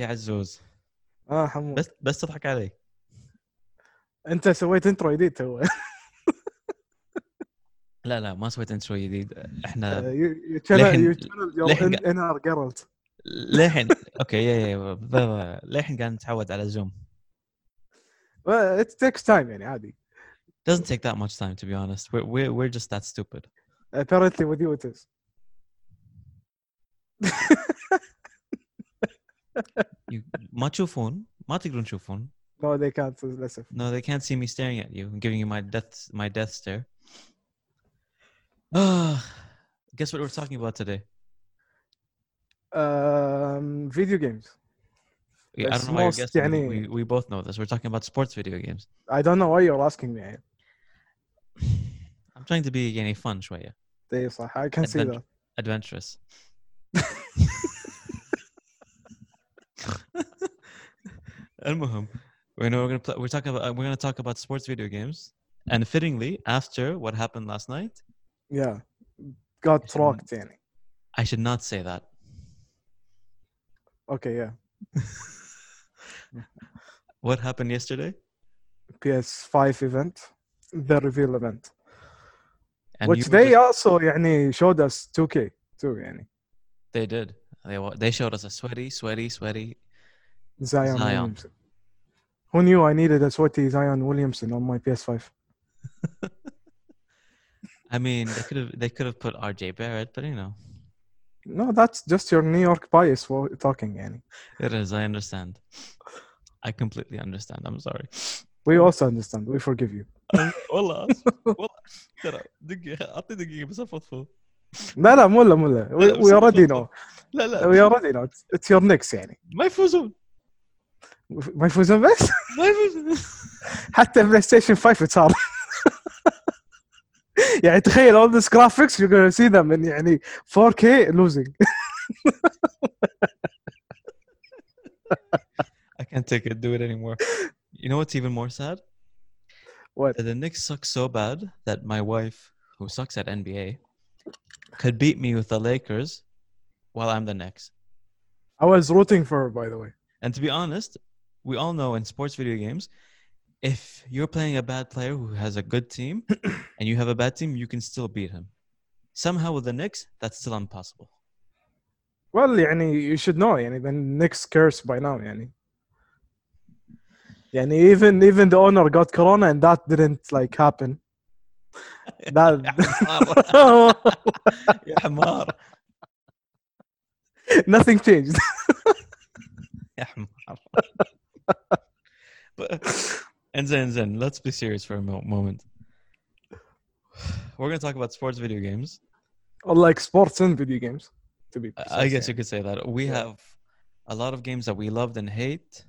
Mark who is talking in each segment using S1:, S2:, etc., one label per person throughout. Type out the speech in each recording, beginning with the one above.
S1: يا عزوز.
S2: آه حمود.
S1: بس بس تضحك علي.
S2: أنت سويت انترو جديد تو.
S1: لا لا ما سويت انترو جديد.
S2: إحنا
S1: لحن-
S2: انر جيرلت
S1: للحين أوكي يا للحين قاعد نتعود على زوم
S2: ات تيكس تايم يعني عادي.
S1: Doesn't take that much time to be honest. We're we're, we're just that stupid.
S2: Apparently with you it is.
S1: you ما تشوفون ما تقدرون تشوفون
S2: no they can't للاسف
S1: no they can't see me staring at you I'm giving you my death my death stare Ah, guess what we're talking about today
S2: um, video games
S1: Yeah, I
S2: It's
S1: don't know why you're
S2: most
S1: guessing.
S2: يعني-
S1: We, we both know this. We're talking about sports video games.
S2: I don't know why you're asking me يعني.
S1: I'm trying to be يعني fun شوية.
S2: اي صح I can see
S1: Adventure.
S2: that
S1: Adventurous. المهم we're gonna, we're gonna play, we're talking about we're gonna talk about sports video games and fittingly after what happened last night
S2: yeah got
S1: Yes,
S2: rocked يعني
S1: I should not say that
S2: okay yeah
S1: what happened yesterday
S2: PS5 event the reveal event
S1: and
S2: which
S1: you were
S2: they
S1: just-
S2: also يعني showed us 2K too يعني
S1: they did they, wa- they showed us a sweaty sweaty sweaty
S2: Zion,
S1: Zion.
S2: Williamson. Who knew I needed a sweaty Zion Williamson on my PS5?
S1: I mean they could have they could have put RJ Barrett but you know
S2: No, that's just your New York bias for talking يعني.
S1: it is I understand I completely understand I'm sorry
S2: We also understand. We forgive you.
S1: والله آسف. والله ترى دقيقة أعطي دقيقة بس أفضفض
S2: لا لا مو لا مو لا. We,
S1: لا،
S2: we
S1: بس
S2: already
S1: أفضفض.
S2: know.
S1: لا لا
S2: We already know. It's, it's your Knicks يعني.
S1: ما يفوزون
S2: ما يفوزون بس
S1: ما يفوزون
S2: حتى بلاي ستيشن 5 صار. يعني تخيل all this graphics you're gonna see them in يعني 4K losing.
S1: I can't take it do it anymore you know what's even more sad
S2: What?
S1: that the Knicks suck so bad that my wife who sucks at NBA could beat me with the Lakers while I'm the Knicks
S2: I was rooting for her by the way.
S1: and to be honest we all know in sports video games if you're playing a bad player who has a good team and you have a bad team you can still beat him somehow with the Knicks that's still impossible
S2: Well يعني you should know يعني the Knicks curse by now يعني. يعني even even the owner got corona and that didn't like happen. That
S1: يا حمار يا حمار
S2: nothing changed.
S1: يا حمار but, and Zen Zen, let's be serious for a mo- moment. We're gonna talk about sports video games.
S2: Oh, like sports and video games, to be. Precise.
S1: I guess you could say that we
S2: yeah.
S1: have a lot of games that we loved and hate.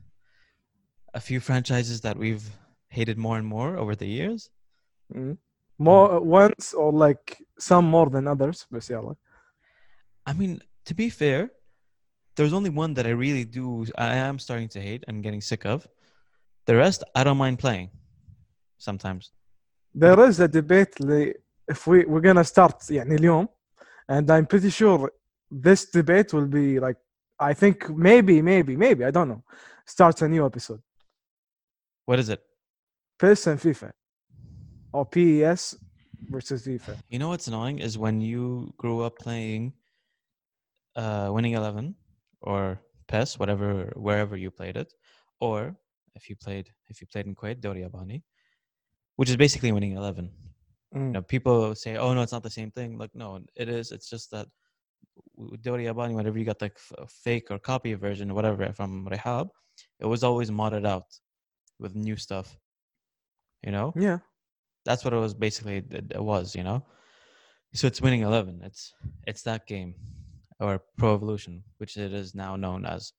S1: A few franchises that we've hated more and more over the years.
S2: Mm-hmm. More mm. once or like some more than others, but yeah.
S1: I mean, to be fair, there's only one that I really do. I am starting to hate and getting sick of. The rest, I don't mind playing. Sometimes.
S2: There is a debate اللي if we we're gonna start يعني اليوم and I'm pretty sure this debate will be like I think maybe maybe maybe I don't know starts a new episode.
S1: What is it?
S2: PES and FIFA or PES versus FIFA.
S1: You know what's annoying is when you grew up playing uh, Winning Eleven or PES, whatever, wherever you played it, or if you played if you played in Kuwait, Dori Abani, which is basically Winning Eleven.
S2: Mm.
S1: You know, people say, "Oh no, it's not the same thing." Like, no, it is. It's just that with Dori Abani, whenever you got like f- a fake or copy version or whatever from Rehab, it was always modded out with new stuff. You know,
S2: Yeah.
S1: that's what it was basically it, it was you know so it's winning 11 it's it's that game or pro evolution which it is now known as.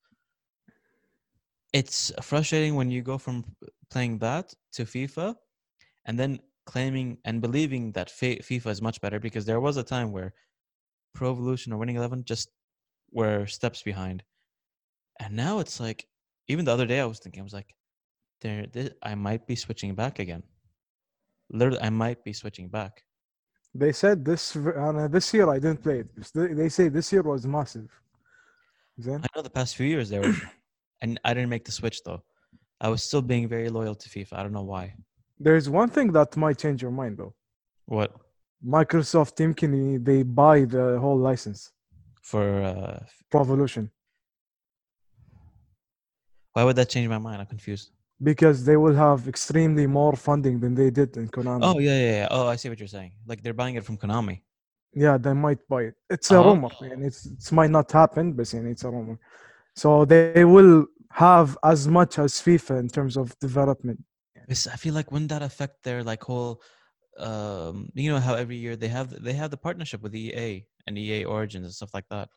S1: It's frustrating when you go from playing that to fifa and then claiming and believing that Fi- fifa is much better because there was a time where pro evolution or winning 11 just were steps behind. And now it's like even the other day i was thinking i was like there thi- i might be switching back again. Literally i might be switching back
S2: they said this uh, this year I didn't play it. They, say this year was massive. Then,
S1: I know the past few years there were, and I didn't make the switch though. I was still being very loyal to FIFA. I don't know why.
S2: There's one thing that might change your mind though.
S1: What?
S2: Microsoft Team can they buy the whole license
S1: for uh,
S2: Pro Evolution.
S1: Why would that change my mind? I'm confused
S2: because they will have extremely more funding than they did in Konami.
S1: Oh yeah, yeah, yeah. Oh, I see what you're saying. Like they're buying it from Konami.
S2: Yeah, they might buy it. It's a
S1: Oh.
S2: rumor, and it's it might not happen, but يعني it's a rumor. So they will have as much as FIFA in terms of development.
S1: It's, I feel like wouldn't that affect their like whole, um, you know how every year they have they have the partnership with EA and EA Origins and stuff like that.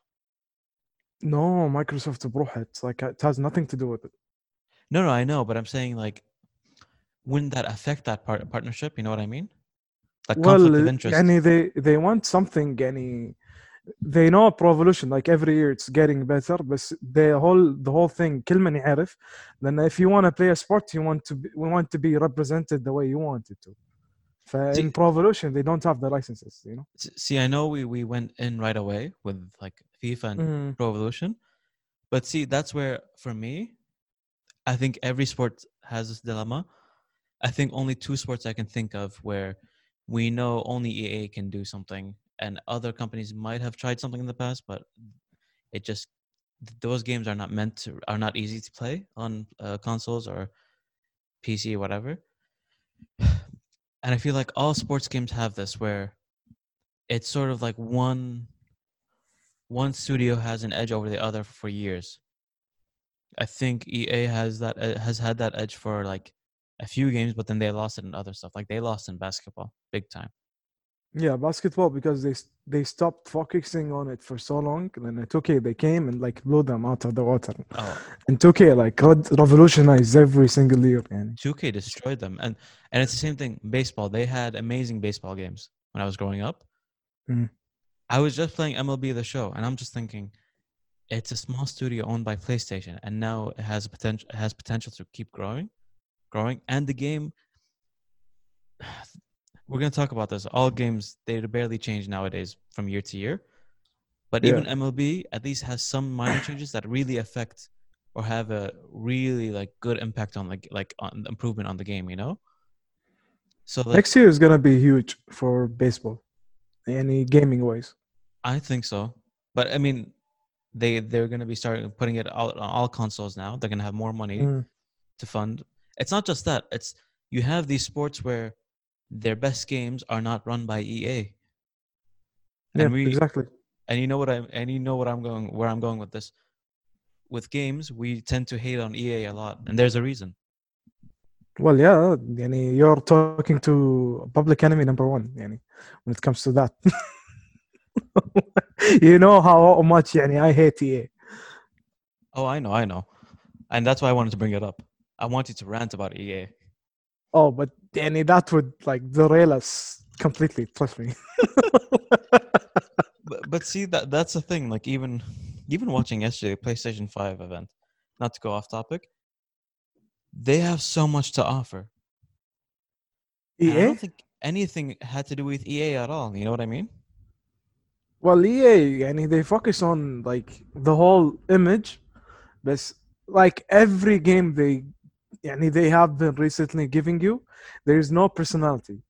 S2: No, Microsoft بروحها. It's like it has nothing to do with it.
S1: No, no, I know, but I'm saying like, wouldn't that affect that part partnership? You know what I mean? Like conflict of
S2: Well,
S1: interest.
S2: يعني they they want something يعني they know Pro Evolution like every year it's getting better but the whole the whole thing كل من يعرف then if you want to play a sport you want to be, we want to be represented the way you want it to. ف
S1: See-
S2: in Pro Evolution they don't have the licenses, you know.
S1: S- See, I know we we went in right away with like FIFA and
S2: Mm.
S1: Pro Evolution, but see, that's where for me, I think every sport has this dilemma. I think only two sports I can think of where we know only EA can do something, and other companies might have tried something in the past, but it just those games are not meant to are not easy to play on uh, consoles or PC or whatever. And I feel like all sports games have this where it's sort of like one one studio has an edge over the other for years. I think EA has that uh, has had that edge for like a few games, but then they lost it in other stuff. Like they lost in basketball big time.
S2: Yeah, basketball because they they stopped focusing on it for so long, and then 2K they came and like blew them out of the water.
S1: Oh.
S2: And 2K like revolutionized every single year. And
S1: 2K destroyed them, and and it's the same thing. Baseball they had amazing baseball games when I was growing up.
S2: Mm.
S1: I was just playing MLB the Show, and I'm just thinking, it's a small studio owned by PlayStation, and now it has potential has potential to keep growing, growing, and the game. We're gonna talk about this. All games they barely change nowadays from year to year, but
S2: Yeah.
S1: even MLB at least has some minor changes that really affect or have a really like good impact on like like on improvement on the game. You know. So like,
S2: Next year is gonna be huge for baseball, any gaming wise.
S1: I think so, but I mean, they they're going to be starting putting it out on all consoles now. They're going to have more money
S2: mm.
S1: to fund. It's not just that. It's you have these sports where their best games are not run by EA. And yeah, we,
S2: exactly.
S1: And you know what I'm and you know what I'm going where I'm going with this. With games, we tend to hate on EA a lot, and there's a reason.
S2: Well, yeah, you're talking to public enemy number one, when it comes to that. you know how much يعني I hate E EA.
S1: Oh, I know, I know, and that's why I wanted to bring it up. I want you to rant about E EA.
S2: Oh, but يعني that would like derail us completely. Trust me.
S1: but, but see that that's the thing like even even watching yesterday the playstation 5 event not to go off topic they have so much to offer And i
S2: EA?
S1: don't think anything had to do with ea at all you know what i mean
S2: Well, EA يعني they focus on like the whole image, but like every game they يعني they have been recently giving you, there is no personality.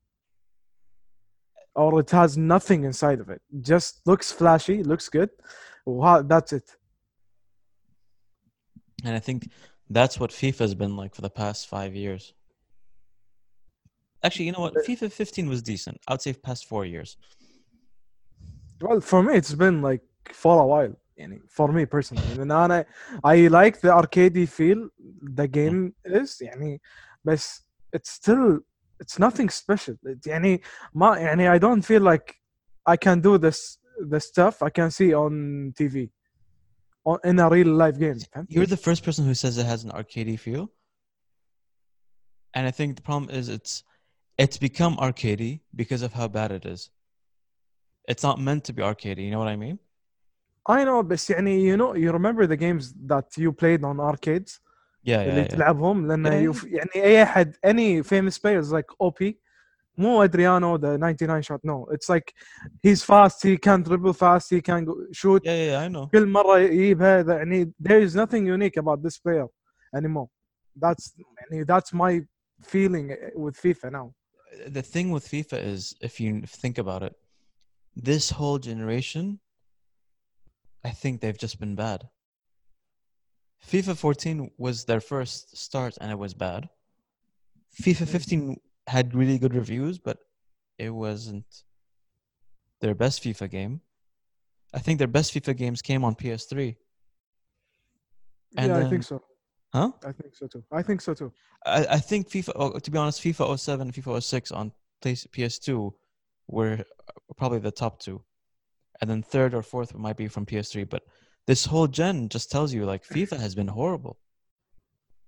S2: Or it has nothing inside of it. Just looks flashy, looks good. Wow, that's it.
S1: and i think that's what fifa's been like for the past five years actually you know what fifa 15 was decent i would say past four years
S2: Well, for me, it's been like for a while. يعني for me personally. And أنا I like the arcadey feel the game is يعني بس it's still it's nothing special. It- يعني ما يعني I don't feel like I can do this the stuff I can see on TV on, in a real life game. فهمت؟
S1: You're the first person who says it has an arcadey feel. And I think the problem is it's it's become arcadey because of how bad it is. It's not meant to be arcadey, you know what I mean?
S2: I know بس يعني you know you remember the games that you played on arcades
S1: Yeah, yeah,
S2: اللي
S1: yeah.
S2: تلعبهم لان
S1: Yeah,
S2: you, يعني اي احد any famous players like OP Mo Adriano, the 99 shot. No, it's like he's fast. He can dribble fast. He can go, shoot.
S1: Yeah, yeah, yeah, I know.
S2: كل مرة يجيب هذا يعني there is nothing unique about this player anymore. That's يعني that's my feeling with FIFA now.
S1: The thing with FIFA is, if you think about it, this whole generation, I think they've just been bad. FIFA 14 was their first start and it was bad. FIFA 15 had really good reviews, but it wasn't their best FIFA game. I think their best FIFA games came on PS3. And
S2: yeah, I think so.
S1: Huh?
S2: I think so too. I think so too.
S1: I, I think FIFA, oh, to be honest, FIFA 07 and FIFA 06 on PS2 were probably the top two, and then third or fourth might be from PS3. But this whole gen just tells you like FIFA has been horrible.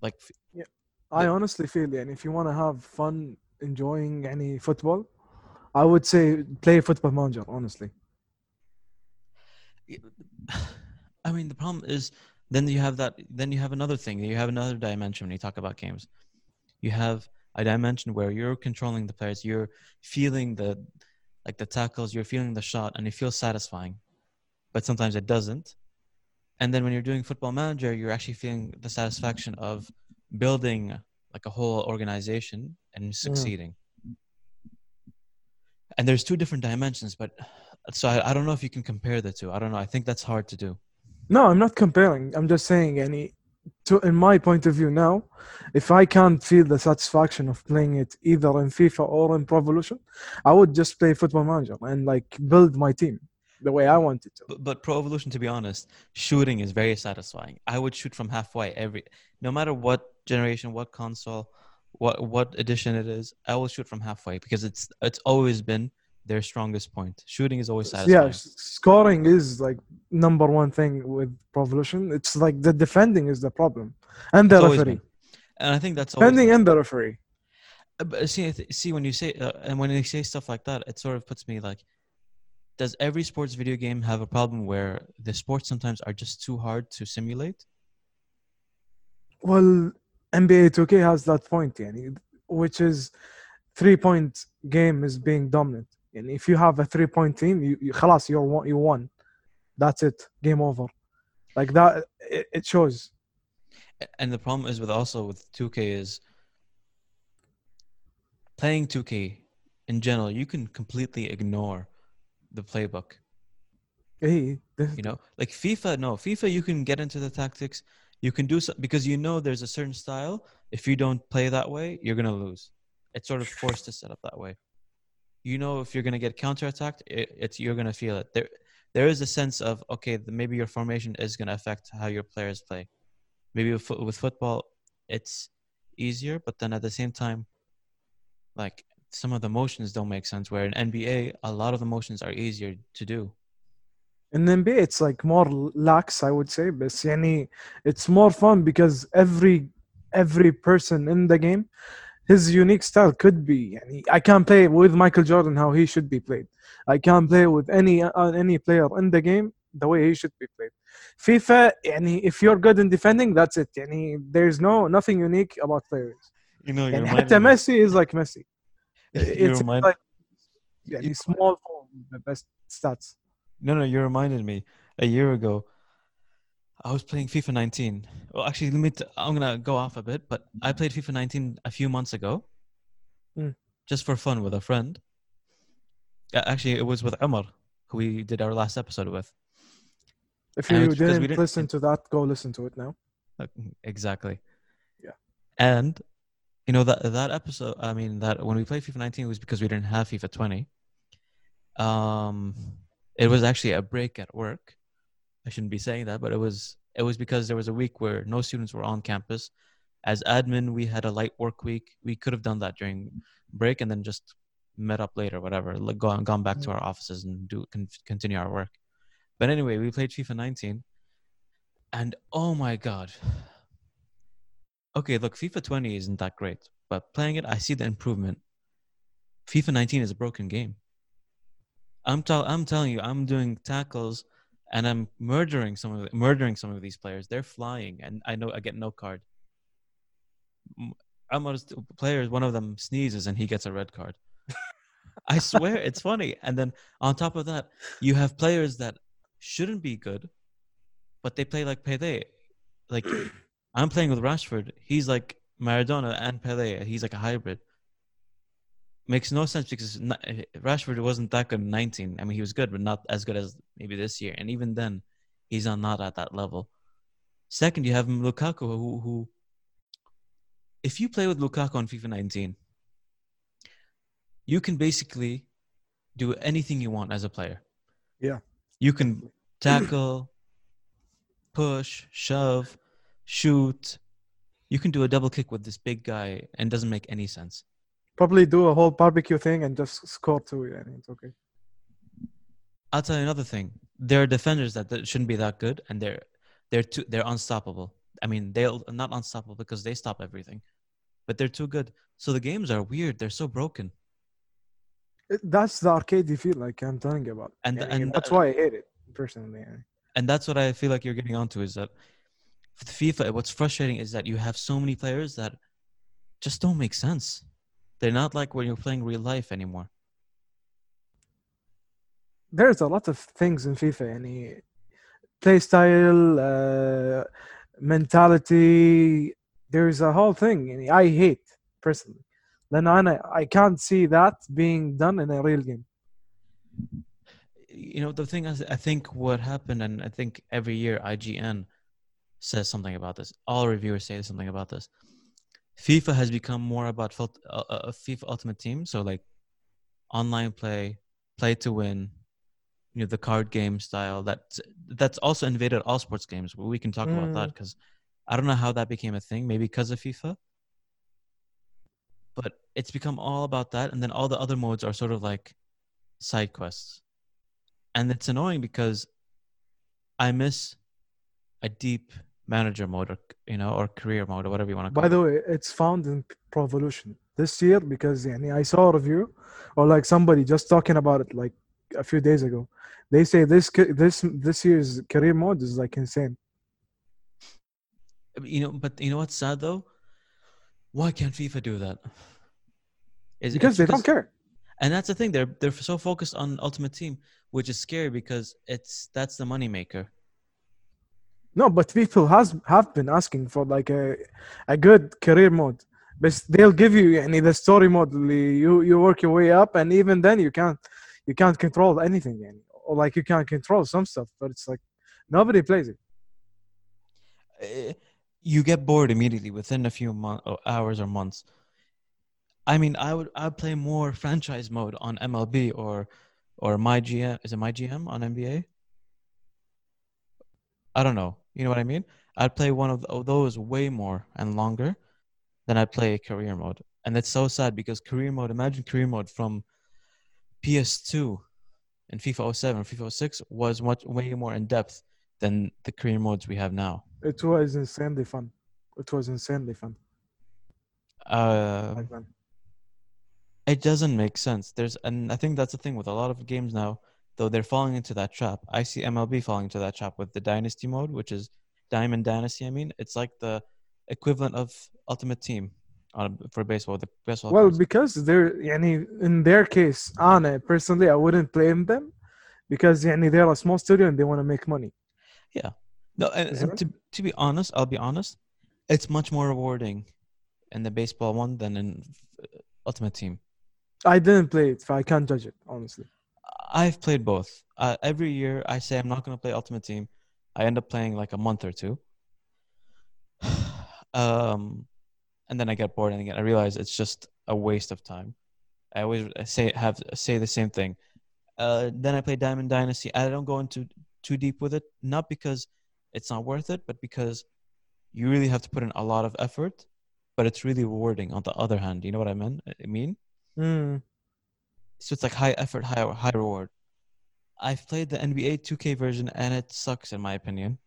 S1: Like, yeah,
S2: I honestly feel yeah, and if you want to have fun enjoying any football, I would say play Football Manager. Honestly,
S1: I mean the problem is then you have that. Then you have another thing. You have another dimension when you talk about games. You have a dimension where you're controlling the players. You're feeling the like the tackles, you're feeling the shot, and it feels satisfying. But sometimes it doesn't. And then when you're doing Football Manager, you're actually feeling the satisfaction of building like a whole organization and mm. succeeding. And there's two different dimensions, but so I, I don't know if you can compare the two. I don't know. I think that's hard to do.
S2: no, I'm not comparing. I'm just saying any. To, in my point of view now, if I can't feel the satisfaction of playing it either in FIFA or in Pro Evolution, I would just play Football Manager and like build my team the way I wanted to.
S1: But, but Pro Evolution, to be honest, shooting is very satisfying. I would shoot from halfway every, no matter what generation, what console, what what edition it is. I will shoot from halfway because it's it's always been their strongest point. Shooting is always satisfying.
S2: Yeah, scoring is like number one thing with Pro Evolution. It's like the defending is the problem, and the
S1: It's
S2: referee.
S1: And I think that's always
S2: Defending and the referee.
S1: Uh, But see, see when you say uh, and when you say stuff like that, it sort of puts me like, does every sports video game have a problem where the sports sometimes are just too hard to simulate?
S2: Well, NBA 2K has that point, yani, which is three point game is being dominant. And if you have a three point team, you, you خلاص you won, you won. That's it. Game over. Like that, it, it shows.
S1: A- And the problem is with also with 2K is playing 2K in general, you can completely ignore the playbook.
S2: Hey, this-
S1: You know, like FIFA, no, FIFA, you can get into the tactics. You can do so because you know there's a certain style. If you don't play that way, you're gonna lose. It's sort of forced to set up that way. You know, if you're gonna get counterattacked, it, it's you're gonna feel it. There, there is a sense of okay, the, maybe your formation is gonna affect how your players play. Maybe with, with football, it's easier, but then at the same time, like some of the motions don't make sense. Where in NBA, a lot of the motions are easier to do.
S2: in NBA it's like more lax, I would say. But yani, it's more fun because every every person in the game, his unique style could be. Yani, I can't play with Michael Jordan how he should be played. I can't play with any uh, any player in the game the way he should be played. FIFA, yani, if you're good in defending, that's it. Yani, there's no nothing unique about players.
S1: You know,
S2: And حتى Messi is like Messi.
S1: you
S2: It's
S1: remind,
S2: like yani, small form, the best stats.
S1: no, no, you reminded me. A year ago, I was playing FIFA 19. Well, actually, let me. T- I'm gonna go off a bit, but I played FIFA 19 a few months ago,
S2: Mm.
S1: just for fun with a friend. Actually, it was with Umar, who we did our last episode with.
S2: If you didn't
S1: didn't-
S2: listen to that, go listen to it now.
S1: Uh, Exactly.
S2: Yeah.
S1: And you know that that episode. I mean, that when we played FIFA 19 it was because we didn't have FIFA 20. Um, it was actually a break at work. I shouldn't be saying that, but it was it was because there was a week where no students were on campus. As admin, we had a light work week. We could have done that during break and then just met up later, whatever, like gone gone back to mm. our offices and do con- continue our work. But anyway, we played FIFA 19, and oh my god. Okay, look, FIFA 20 isn't that great, but playing it, I see the improvement. FIFA 19 is a broken game. I'm tell I'm telling you, I'm doing tackles and I'm murdering some of the, murdering some of these players. They're flying, and I know I get no card. Amar's players, one of them sneezes and he gets a red card. I swear it's funny. And then on top of that, you have players that shouldn't be good, but they play like Pele. Like I'm playing with Rashford. He's like Maradona and Pele. He's like a hybrid. Makes no sense because Rashford wasn't that good in 19. I mean, he was good, but not as good as maybe this year. And even then, he's on not at that level. Second, you have Lukaku, who, who if you play with Lukaku on FIFA 19, you can basically do anything you want as a player.
S2: Yeah.
S1: You can tackle, push, shove, shoot. You can do a double kick with this big guy and doesn't make any sense
S2: probably do a whole barbecue thing and just score two. and it's okay.
S1: I'll tell you another thing. There are defenders that, that shouldn't be that good, and they're they're too they're unstoppable. I mean, they're not unstoppable because they stop everything, but they're too good. So the games are weird. They're so broken.
S2: That's the arcade you feel like I'm telling you about,
S1: and
S2: and,
S1: and
S2: that's why I hate it personally.
S1: And that's what I feel like you're getting onto is that FIFA. What's frustrating is that you have so many players that just don't make sense. They're not like when you're playing real life anymore.
S2: There's a lot of things in FIFA, any play style, uh, mentality. There's a whole thing, and I hate personally. Then I I can't see that being done in a real game.
S1: You know the thing is, I think what happened, and I think every year IGN says something about this. All reviewers say something about this. FIFA has become more about fult- uh, uh, FIFA Ultimate Team, so like online play, play to win, you know, the card game style. That's that's also invaded all sports games. We can talk about that
S2: Mm.
S1: because I don't know how that became a thing. Maybe because of FIFA, but it's become all about that, and then all the other modes are sort of like side quests, and it's annoying because I miss a deep manager mode or you know or career mode or whatever you want to call
S2: by the it. way it's found in pro evolution this year because yani, i saw a review or like somebody just talking about it like a few days ago. They say this this this year's career mode is like insane.
S1: You know but you know what's sad though? Why can't fifa do that? Is
S2: because they don't care.
S1: And that's the thing they're they're so focused on ultimate team which is scary because it's that's the moneymaker.
S2: No, but people has have been asking for like a a good career mode. But they'll give you any the story mode. You you work your way up, and even then you can't you can't control anything. Yani. Or like you can't control some stuff, but it's like nobody plays it.
S1: Eh, you get bored immediately within a few uh, hours or months. I mean, I would I play more franchise mode on MLB or or my GM is it my GM on NBA? I don't know. You know what I mean? I'd play one of of those way more and longer than I play career mode. And it's so sad because career mode, imagine career mode from PS2 and FIFA 07, FIFA 06 was much way more in depth than the career modes we have now.
S2: It was insanely fun. It was insanely fun.
S1: Uh, it doesn't make sense. There's, and I think that's the thing with a lot of games now, though they're falling into that trap. I see MLB falling into that trap with the dynasty mode, which is Diamond Dynasty. I mean, it's like the equivalent of Ultimate Team on, for baseball. The baseball.
S2: Well, because they're any in their case, on it personally, I wouldn't blame them because they're a small studio and they want to make money. Yeah.
S1: No, and, and to to be honest, I'll be honest, it's much more rewarding in the baseball one than in uh, Ultimate Team.
S2: I didn't play it, so I can't judge it honestly.
S1: I've played both. Uh, every year, I say I'm not going to play Ultimate Team. I end up playing like a month or two. um, and then I get bored, and again, I realize it's just a waste of time. I always say have say the same thing. Uh, then I play Diamond Dynasty. I don't go into too deep with it, not because it's not worth it, but because you really have to put in a lot of effort. But it's really rewarding. On the other hand, you know what I mean? I mean,
S2: Mm.
S1: so it's like high effort, high high reward. I've played the NBA 2K version and it sucks in my opinion.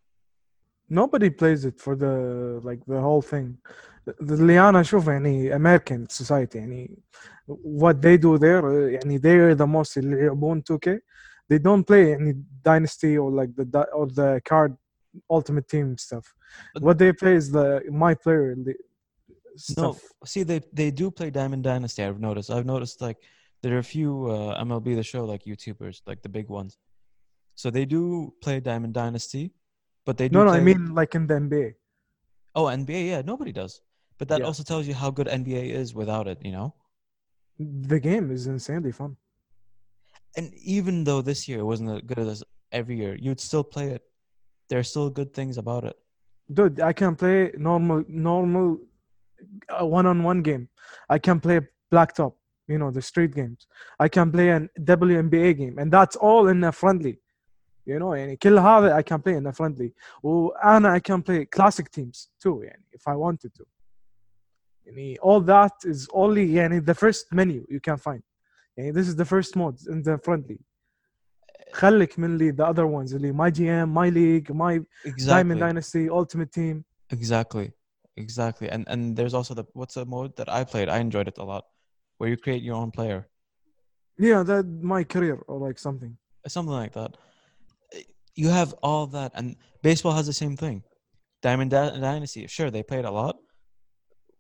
S2: Nobody plays it for the like the whole thing. The اللي انا اشوفه يعني American society يعني what they do there uh, يعني they're the most اللي يلعبون 2K they don't play يعني dynasty or like the di- or the card ultimate team stuff.
S1: But-
S2: What they play is the my player the
S1: No,
S2: stuff.
S1: see they they do play Diamond Dynasty. I've noticed. I've noticed like there are a few uh, MLB the Show like YouTubers, like the big ones. So they do play Diamond Dynasty, but they do.
S2: No, no, I mean like in the NBA.
S1: oh NBA, yeah, nobody does. But that
S2: Yeah.
S1: also tells you how good NBA is without it, you know.
S2: The game is insanely fun.
S1: And even though this year wasn't as good as every year, you'd still play it. There are still good things about it.
S2: Dude, I can play normal, normal uh, one-on-one game. I can play blacktop, you know, the street games. I can play an WNBA game, and that's all in a friendly. You know, يعني كل هذا I can play in a friendly. وأنا I can play classic teams too, يعني if I wanted to. يعني all that is only يعني the first menu you can find. يعني this is the first mode in the friendly. خليك من اللي the other ones اللي my GM, my league, my
S1: Exactly.
S2: Diamond Dynasty, Ultimate Team.
S1: Exactly. Exactly. And and there's also the what's the mode that I played? I enjoyed it a lot. Where you create your own player.
S2: Yeah, that my career or like something.
S1: Something like that. You have all that and baseball has the same thing. Diamond Dy- Dynasty, sure they played a lot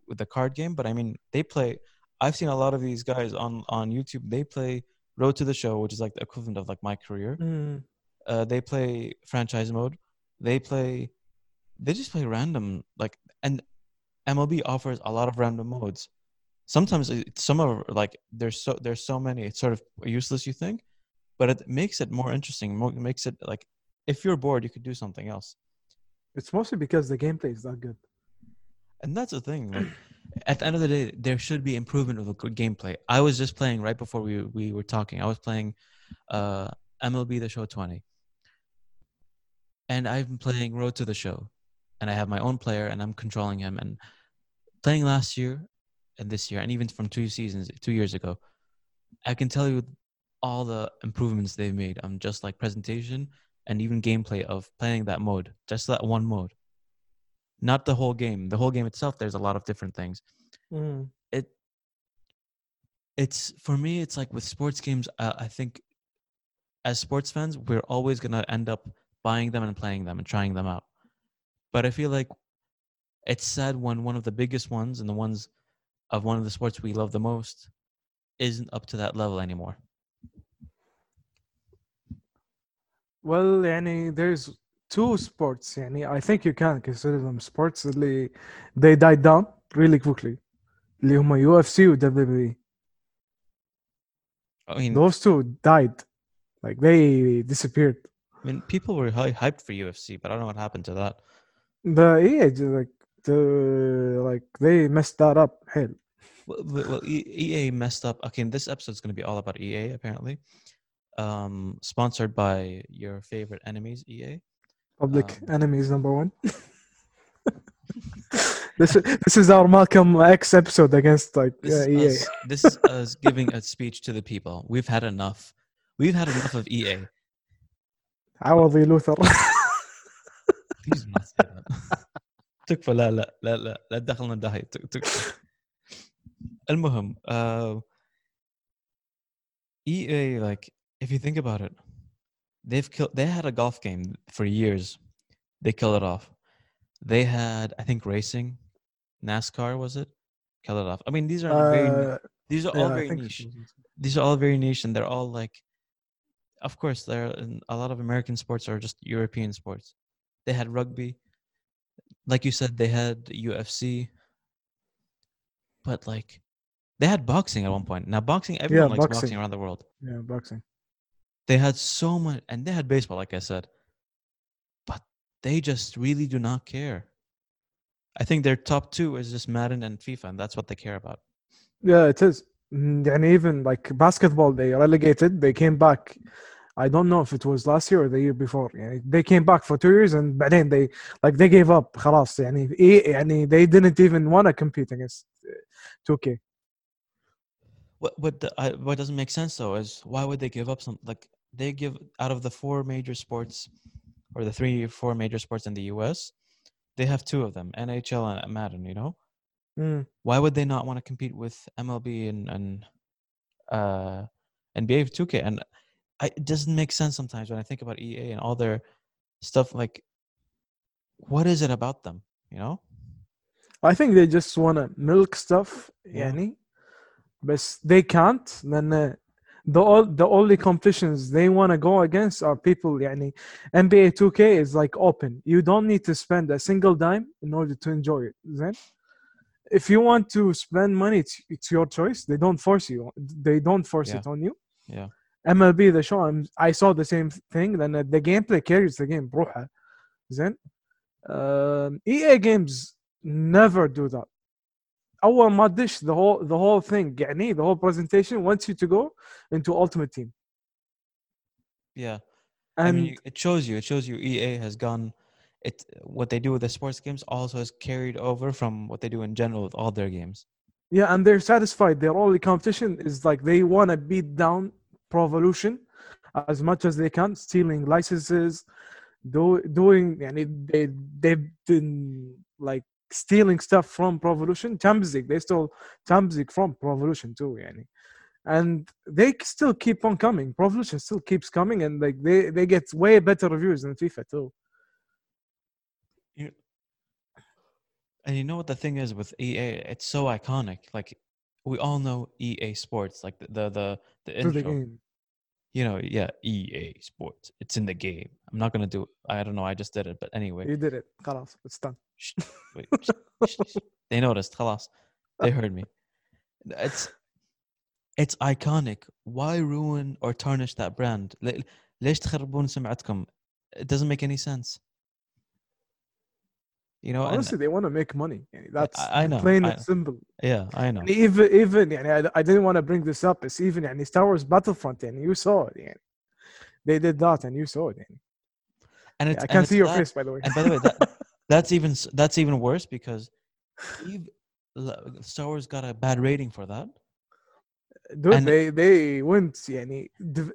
S1: with the card game, but I mean they play I've seen a lot of these guys on on YouTube. They play Road to the Show, which is like the equivalent of like my career.
S2: Mm.
S1: uh, they play franchise mode. They play, they just play random like, and MLB offers a lot of random modes. Sometimes it- some are like there's so there's so many it's sort of useless you think, but it makes it more interesting. Mo- makes it like if you're bored you could do something else,
S2: It's mostly because the gameplay is not good.
S1: and that's the thing. Like, at the end of the day, there should be improvement of the good gameplay. I was just playing right before we we were talking. I was playing uh, MLB The Show 20, and I've been playing Road to the Show, and I have my own player, and I'm controlling him. And playing last year, this year, and even from two seasons, two years ago, I can tell you all the improvements they've made on just like presentation and even gameplay of playing that mode, just that one mode. Not the whole game. The whole game itself, there's a lot of different things.
S2: Mm.
S1: It, it's for me, it's like with sports games. Uh, I think, as sports fans, we're always gonna end up buying them and playing them and trying them out. But I feel like it's sad when one of the biggest ones and the ones of one of the sports we love the most isn't up to that level anymore.
S2: Well, يعني there's two sports يعني I think you can consider them sports اللي they died down really quickly اللي هم UFC و WWE.
S1: I mean,
S2: Those two died. Like they disappeared.
S1: I mean, people were hy- hyped for UFC, but I don't know what happened to that.
S2: The EA ju- like the like they messed that up. Hell.
S1: Well, well, well, E- EA messed up. Okay, this episode's going to be all about EA, apparently. Um, sponsored by your favorite enemies, E EA.
S2: Public
S1: Um,
S2: enemy is number one. this is this is our Malcolm X episode against like
S1: This,
S2: uh,
S1: is
S2: EA.
S1: us, this is us giving a speech to the people. We've had enough. We've had enough of E EA.
S2: عوضي لوثر.
S1: Please do not say that. تكفى لا لا لا لا لا تدخلنا الداهية تك- تكفى. المهم uh, EA like if you think about it they've killed they had a golf game for years they killed it off they had I think racing NASCAR was it kill it off I mean these are very ni-
S2: Uh,
S1: these are
S2: yeah,
S1: all
S2: I
S1: very
S2: think
S1: niche
S2: it was-
S1: these are all very niche and they're all like of course there are a lot of american sports are just european sports they had rugby like you said, they had UFC, but like they had boxing at one point. Now boxing, everyone yeah, likes boxing.
S2: boxing.
S1: around the world.
S2: Yeah, boxing.
S1: They had so much, and they had baseball, like I said, but they just really do not care. I think their top two is just Madden and FIFA, and that's what they care about.
S2: Yeah, it is. Mm, and even like basketball, they relegated, they came back. I don't know if it was last year or the year before. يعني they came back for two years and بعدين they like they gave up. خلاص يعني إيه- يعني they didn't even want to compete against uh, 2K.
S1: What what the, I, what doesn't make sense though is why would they give up some like they give out of the four major sports or the three or four major sports in the U.S. They have two of them, NHL and Madden. You know,
S2: Mm.
S1: why would they not want to compete with MLB and and uh, NBA 2K? And I, it doesn't make sense sometimes when I think about EA and all their stuff. Like, what is it about them? You know?
S2: I think they just want to milk stuff.
S1: Yeah.
S2: يعني but they can't then uh, the all the only competitions they want to go against are people يعني NBA 2K is like open you don't need to spend a single dime in order to enjoy it then if you want to spend money it's, it's your choice they don't force you they don't force
S1: Yeah.
S2: it on you
S1: Yeah.
S2: MLB the show I'm, I saw the same thing then uh, the gameplay carries the game بروحها زين um, EA games never do that اول ما تدش the whole the whole thing يعني the whole presentation wants you to go into ultimate team
S1: Yeah.
S2: and
S1: I mean, you- it shows you. It shows you. EA has gone. It what they do with the sports games also has carried over from what they do in general with all their games.
S2: yeah and they're satisfied their only competition is like they want to beat down provolution as much as they can, stealing licenses, do, doing, and it, they, they've been like stealing stuff from Provolution. Tamzik, they stole Tamzik from Provolution too, yani. And they still keep on coming. Provolution still keeps coming, and like they, they get way better reviews than FIFA too.
S1: And you know what the thing is with EA? It's so iconic. Like we all know EA Sports, like the the the, the
S2: to the
S1: intro.
S2: game
S1: You know, yeah, EA Sports. It's in the game. I'm not gonna do. I don't know. I just did it, but anyway.
S2: you did it خلاص it's done
S1: Shh, wait, shh, shh, shh. they noticed. خلاص. They heard me. It's it's iconic. Why ruin or tarnish that brand? لي- ليش تخربون سمعتكم? It doesn't make any sense. You know, and
S2: honestly they want to make money يعني that's
S1: I- I know,
S2: plain
S1: I
S2: and
S1: know.
S2: simple
S1: yeah, I know.
S2: يعني even even يعني I, I didn't want to bring this up it's even يعني Star Wars Battlefront يعني you saw it يعني they did that and you saw it يعني
S1: And
S2: Yeah,
S1: it's
S2: I
S1: and
S2: can
S1: it's
S2: see your
S1: that-
S2: face by the way
S1: And by the way, that, that's even s- that's even worse because Eve, l- Star Wars got a bad rating for that.
S2: dude
S1: and-
S2: they they went يعني div-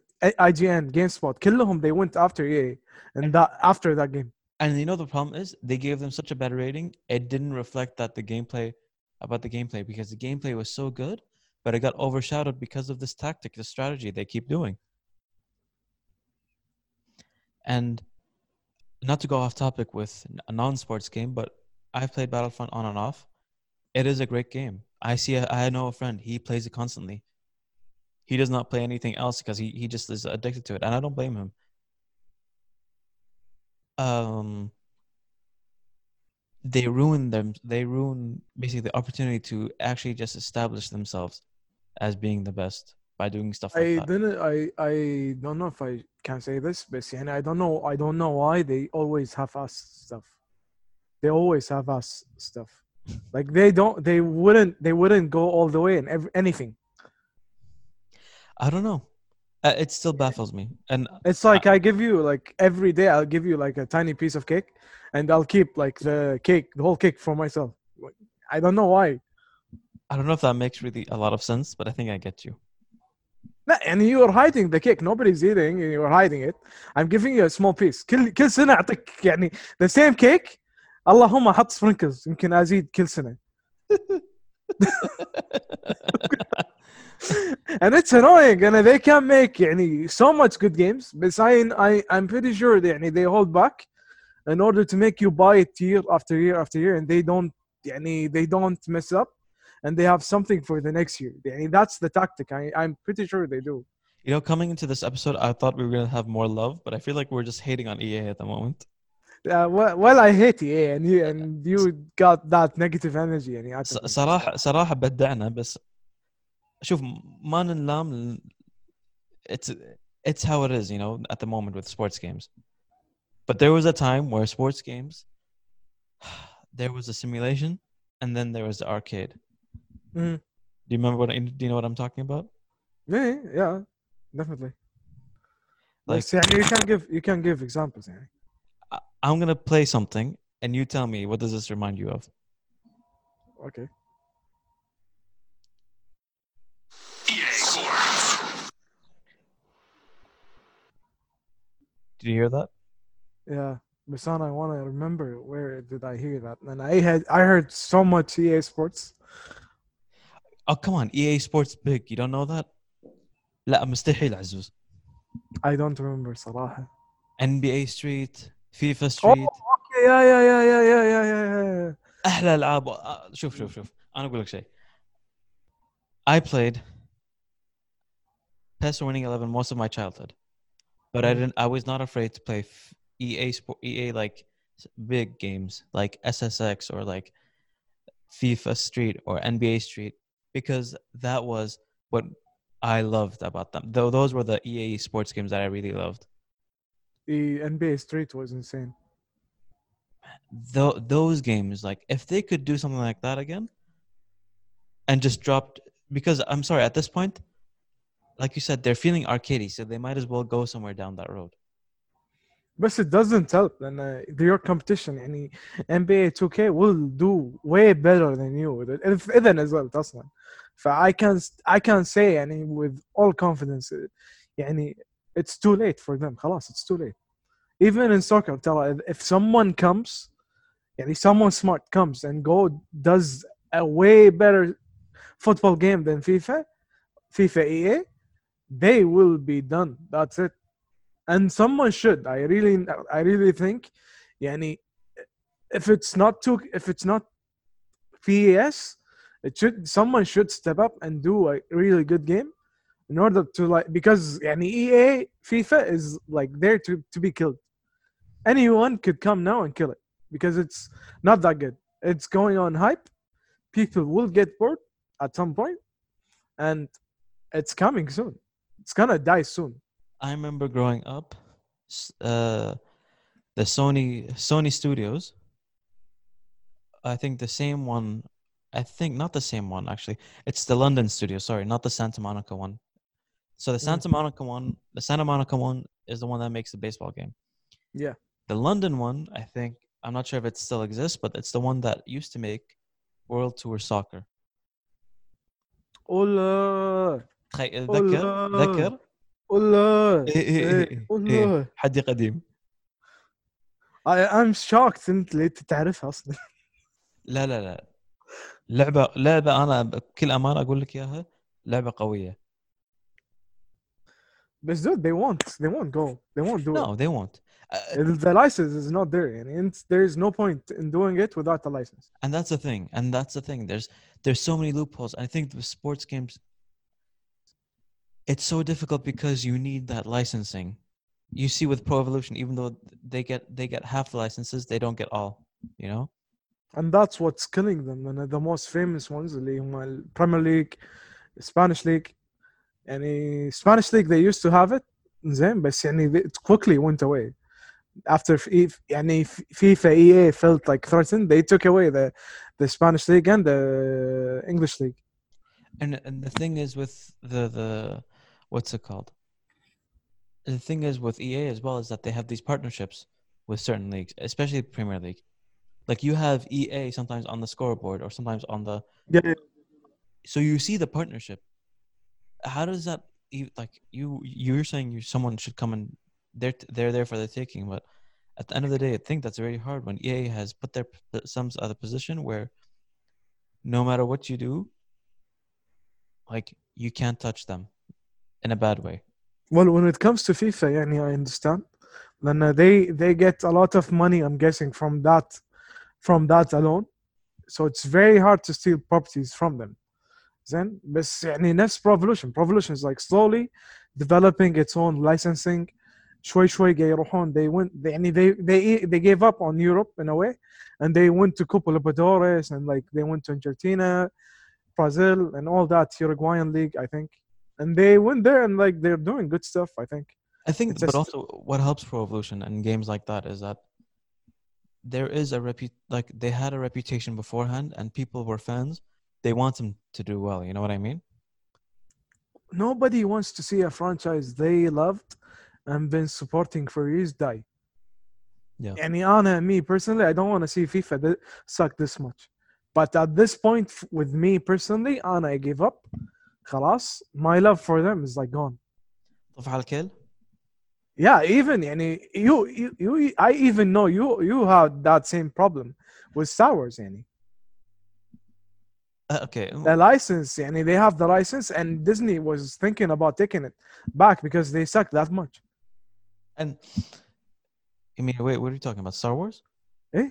S2: IGN GameSpot كلهم they went after EA and that after that game
S1: And you know the problem is they gave them such a bad rating. It didn't reflect that the gameplay about the gameplay because the gameplay was so good, but it got overshadowed because of this tactic, the strategy they keep doing. And not to go off topic with a non-sports game, but I've played Battlefront on and off. It is a great game. I see. A, I know a friend. He plays it constantly. He does not play anything else because he, he just is addicted to it, and I don't blame him um, they ruin them. They ruin basically the opportunity to actually just establish themselves as being the best by doing stuff like
S2: I
S1: that.
S2: didn't. I I don't know if I can say this, but and I don't know. I don't know why they always have us stuff. They always have us stuff. like they don't. They wouldn't. They wouldn't go all the way in every, anything.
S1: I don't know. Uh, it still baffles me. And
S2: It's like I give you like every day I'll give you like a tiny piece of cake and I'll keep like the cake, the whole cake for myself. Like, I don't know why.
S1: I don't know if that makes really a lot of sense, but I think I get you.
S2: لا يعني you're hiding the cake nobody's eating and you're hiding it I'm giving you a small piece كل كل سنة أعطيك يعني the same cake اللهم أحط sprinkles يمكن أزيد كل سنة and it's annoying and they can make يعني so much good games but I, I I'm pretty sure they, يعني they hold back in order to make you buy it year after year after year and they don't يعني they don't mess up and they have something for the next year يعني that's the tactic I, I'm pretty sure they do
S1: You know, coming into this episode, I thought we were gonna have more love, but I feel like we're just hating on EA at the moment.
S2: uh, well, well I hate EA and you and you got that negative energy يعني
S1: ص-
S2: أعتقد.
S1: صراحة صراحة بدعنا بس شوف ما نلام it's it's how it is, you know, at the moment with sports games. But there was a time where sports games there was a simulation and then there was the arcade.
S2: Mhm.
S1: Do you remember what I, do you know what I'm talking about?
S2: yeah yeah definitely
S1: Like
S2: بس يعني you can give you can give examples يعني
S1: I- I'm gonna play something and you tell me what does this remind you of?
S2: okay
S1: Did you hear that?
S2: Yeah, Masan. I want to remember where did I hear that? And I had I heard so much EA Sports.
S1: Oh come on, EA Sports big. You don't know that? لا مستحيل عزوز.
S2: I don't remember صراحة.
S1: NBA Street, FIFA
S2: oh,
S1: Street.
S2: Oh, okay. Yeah, yeah, yeah, yeah, yeah, yeah, yeah, yeah.
S1: أحلى ألعاب. شوف شوف شوف. أنا أقول لك شيء. I played PES Winning Eleven most of my childhood but I
S2: Mm.
S1: didn't. I was not afraid to play EA sport, EA like big games like SSX or like FIFA Street or NBA Street because that was what I loved about them. Though those were the EA sports games that I really loved.
S2: The NBA Street was insane.
S1: Tho- those games, like if they could do something like that again, and just dropped because I'm sorry at this point, like you said, they're feeling arcadey, so they might as well go somewhere down that road.
S2: But it doesn't help and uh, your competition يعني NBA 2K will do way better than you if اذا نزلت اصلا ف I can I can say يعني with all confidence uh, يعني it's too late for them خلاص it's too late even in soccer ترى if- if someone comes يعني someone smart comes and go does a way better football game than FIFA FIFA EA they will be done. That's it. And someone should. I really i really think yani if it's not too if it's not PES it should someone should step up and do a really good game in order to like because yani EA FIFA is like there to to be killed. Anyone could come now and kill it because it's not that good. It's going on hype. People will get bored at some point and it's coming soon it's gonna die soon
S1: I remember growing up, uh, the Sony Sony Studios. I think the same one. I think not the same one actually. It's the London studio. Sorry, not the Santa Monica one. So the
S2: Mm.
S1: Santa Monica one, the Santa Monica one is the one that makes the baseball game.
S2: Yeah.
S1: The London one, I think I'm not sure if it still exists, but it's the one that used to make World Tour Soccer.
S2: Ola,
S1: تخيل- ذكر. ذكر إيه إيه إيه
S2: إيه،
S1: إيه.
S2: ola.
S1: حدي قديم
S2: I, I'm shocked انت ليه تعرفها أصلا
S1: لا لا لا لعبة لعبة أنا بكل أمانة أقول لك إياها لعبة قوية
S2: بس dude they won't they won't go they won't do
S1: No they won't Uh,
S2: it the license is not there and it's, there is no point in doing it without the license
S1: and that's the thing and that's the thing there's there's so many loopholes i think the sports games it's so difficult because you need that licensing you see with pro evolution even though they get they get half the licenses they don't get all you know
S2: and that's what's killing them and the most famous ones اللي هم ال Premier League Spanish League يعني Spanish League they used to have it زين بس يعني they- it quickly went away after F- يعني F- FIFA EA felt like threatened they took away the the Spanish League and the English League
S1: and and the thing is with the the what's it called? The thing is with ea as well is that they have these partnerships with certain leagues especially the premier league. Like you have ea sometimes on the scoreboard or sometimes on the
S2: yeah
S1: so you see the partnership. How does that like you you're saying you someone should come and they're they're there for the taking but at the end of the day i think that's very hard when ea has put their some other position where no matter what you do like you can't touch them in a bad way
S2: Well, when it comes to FIFA, يعني I understand. Then uh, they they get a lot of money, I'm guessing, from that from that alone. So it's very hard to steal properties from them. Then, بس يعني نفس Pro Evolution. Pro Evolution is like slowly developing its own licensing. شوي شوي قاعد يروحون they went they, يعني they they they gave up on Europe in a way and they went to Copa Libertadores and like they went to Argentina, Brazil and all that Uruguayan league I think and they went there and like they're doing good stuff. I think.
S1: I think,
S2: it's
S1: but
S2: just,
S1: also what helps Pro Evolution and games like that is that there is a repu like they had a reputation beforehand, and people were fans. They want them to do well. You know what I mean?
S2: Nobody wants to see a franchise they loved and been supporting for years die.
S1: Yeah.
S2: And Iana and me personally, I don't want to see FIFA that suck this much. But at this point, with me personally, Anna, I gave up. خلاص my love for them is like gone
S1: طفح على الكل
S2: yeah even يعني you, you you i even know you you had that same problem with Star Wars يعني
S1: uh, okay
S2: the license يعني they have the license and Disney was thinking about taking it back because they suck that much
S1: and i mean wait what are you talking about star wars
S2: Eh?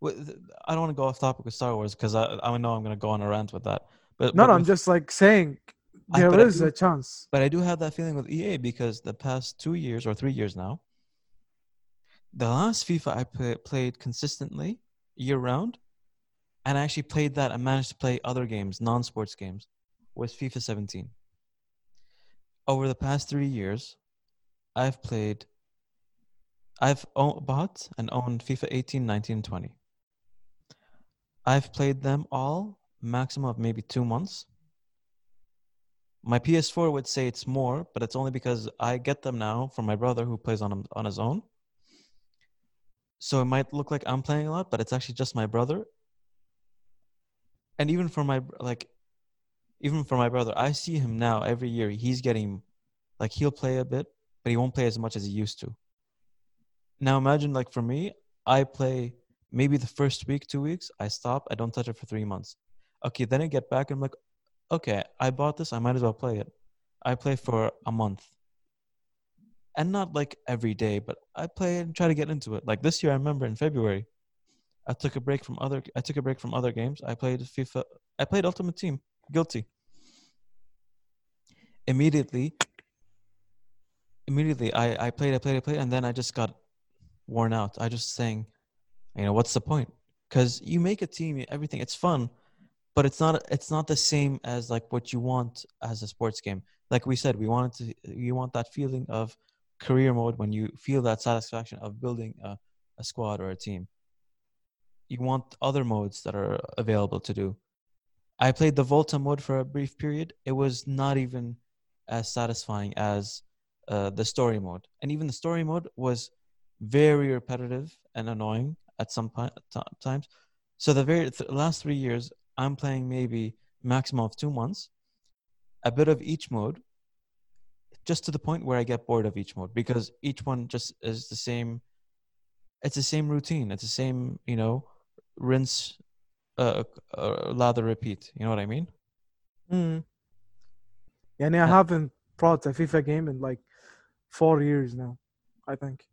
S1: Wait, th- I don't want to go off topic with Star Wars because I, I know I'm going to go on a rant with that. But
S2: No,
S1: but
S2: no, I'm just like saying there
S1: I
S2: is
S1: do-
S2: a chance.
S1: But I do have that feeling with EA because the past two years or three years now, the last FIFA I play, played consistently year round, and I actually played that and managed to play other games, non sports games, was FIFA 17. Over the past three years, I've played, I've bought and owned FIFA 18, 19, 20. I've played them all maximum of maybe two months. My PS4 would say it's more, but it's only because I get them now from my brother who plays on on his own. So it might look like I'm playing a lot, but it's actually just my brother. And even for my like, even for my brother, I see him now every year. He's getting, like, he'll play a bit, but he won't play as much as he used to. Now imagine, like, for me, I play maybe the first week, two weeks. I stop. I don't touch it for three months. Okay, then I get back and I'm like, okay, I bought this, I might as well play it. I play for a month. And not like every day, but I play and try to get into it. Like this year, I remember in February, I took a break from other I took a break from other games. I played FIFA I played Ultimate Team, guilty. Immediately immediately I, I played, I played, I played, and then I just got worn out. I just saying, you know, what's the point? Because you make a team, everything, it's fun, but it's not it's not the same as like what you want as a sports game. Like we said we wanted to you want that feeling of career mode when you feel that satisfaction of building a, a squad or a team. You want other modes that are available to do. I played the volta mode for a brief period. It was not even as satisfying as uh, the story mode. And even the story mode was very repetitive and annoying at some pi- t- times. So the very th- last three years I'm playing maybe maximum of two months, a bit of each mode, just to the point where I get bored of each mode because each one just is the same. It's the same routine. It's the same, you know, rinse, uh, uh lather, repeat. You know what I mean?
S2: Mm. Yani I haven't brought a FIFA game in like four years now, I think.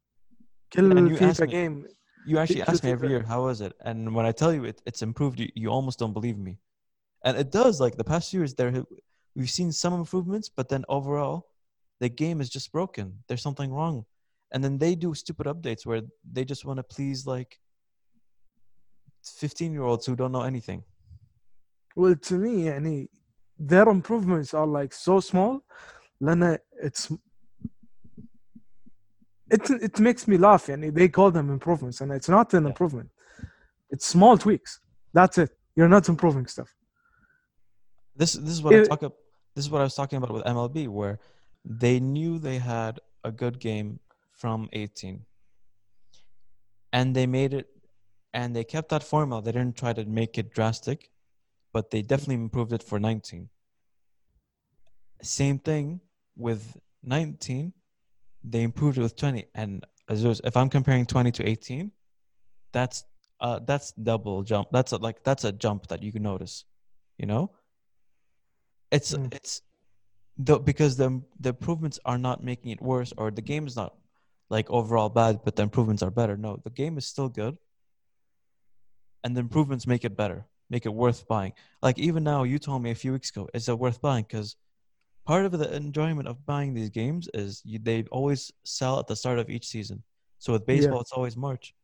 S2: Kill
S1: And
S2: FIFA
S1: me-
S2: game.
S1: You actually
S2: Because
S1: ask me every
S2: FIFA
S1: year, how is it? And when I tell you it, it's improved, you, you almost don't believe me. And it does. Like the past years, there have- we've seen some improvements, but then overall, the game is just broken. There's something wrong. And then they do stupid updates where they just want to please like 15 year olds who don't know anything.
S2: Well, to me, يعني, their improvements are like so small. لأن it's it it makes me laugh. and they call them improvements, and it's not an improvement. It's small tweaks. That's it. You're not improving stuff.
S1: This this is what I talk up. This is what I was talking about with MLB, where they knew they had a good game from 18, and they made it, and they kept that formula. They didn't try to make it drastic, but they definitely improved it for 19. Same thing with 19, they improved it with 20, and if I'm comparing 20 to 18, that's uh that's double jump. That's a, like that's a jump that you can notice, you know it's
S2: Mm.
S1: it's the because the the improvements are not making it worse or the game is not like overall bad but the improvements are better no the game is still good and the improvements make it better make it worth buying like even now you told me a few weeks ago is it worth buying because part of the enjoyment of buying these games is you, they always sell at the start of each season. So with baseball it's always march.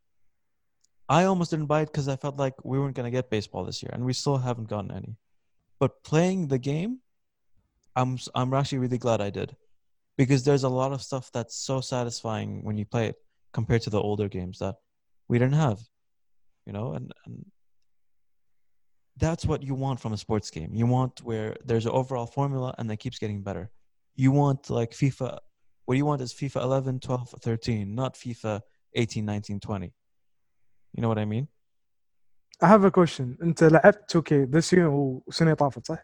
S1: I almost didn't buy it because i felt like we weren't going to get baseball this year and we still haven't gotten any. But playing the game i'm I'm actually really glad i did. Because there's a lot of stuff that's so satisfying when you play it compared to the older games that we didn't have you know and, and that's what you want from a sports game you want where there's an overall formula and that keeps getting better you want like fifa what you want is fifa 11 12 13 not fifa 18 19 20 you know what i mean
S2: I have a question. أنت لعبت 2K this year وسنة طافت صح؟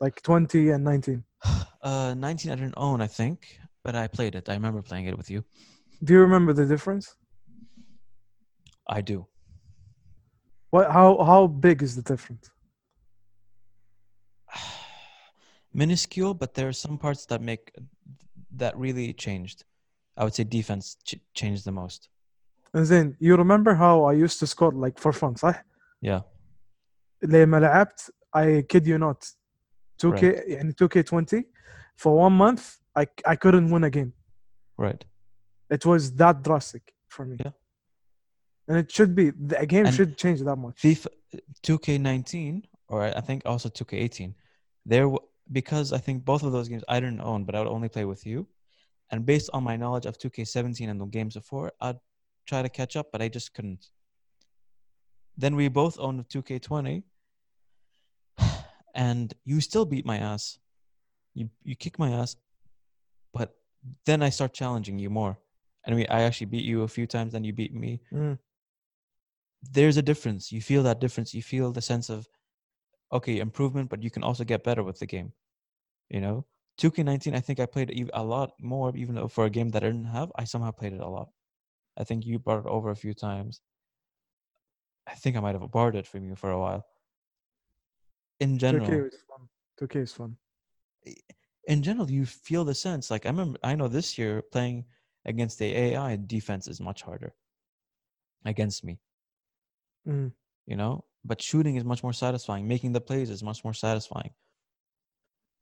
S2: Like 20 and 19.
S1: uh 19 i didn't own i think but i played it i remember playing it with you
S2: Do you remember the difference?
S1: i do
S2: What? How how big is the difference?
S1: minuscule, but there are some parts that make that really changed. I would say defense ch- changed the most.
S2: And then you remember how I used to score like for fun صح؟
S1: Yeah,
S2: لما لعبت I kid you not, 2K and 2K20 for one month I I couldn't win a game.
S1: Right.
S2: It was that drastic for me.
S1: Yeah.
S2: And it should be the game
S1: And
S2: should change that much.
S1: FIFA 2K19 or I think also 2K18. There because I think both of those games I didn't own, but I would only play with you. And based on my knowledge of 2K17 and the games before, I'd try to catch up, but I just couldn't. Then we both owned 2K20, and you still beat my ass. You you kick my ass, but then I start challenging you more. And we, I actually beat you a few times, then you beat me
S2: Mm.
S1: There's a difference. You feel that difference. You feel the sense of okay improvement, but you can also get better with the game. You know, 2K19. I think I played a lot more, even though for a game that I didn't have, I somehow played it a lot. I think you brought it over a few times. I think I might have borrowed it from you for a while. In general,
S2: 2K
S1: general,
S2: is fun. 2K is fun.
S1: in general, you feel the sense. Like I remember, I know this year playing against the AI defense is much harder against me.
S2: Mm.
S1: you know but shooting is much more satisfying making the plays is much more satisfying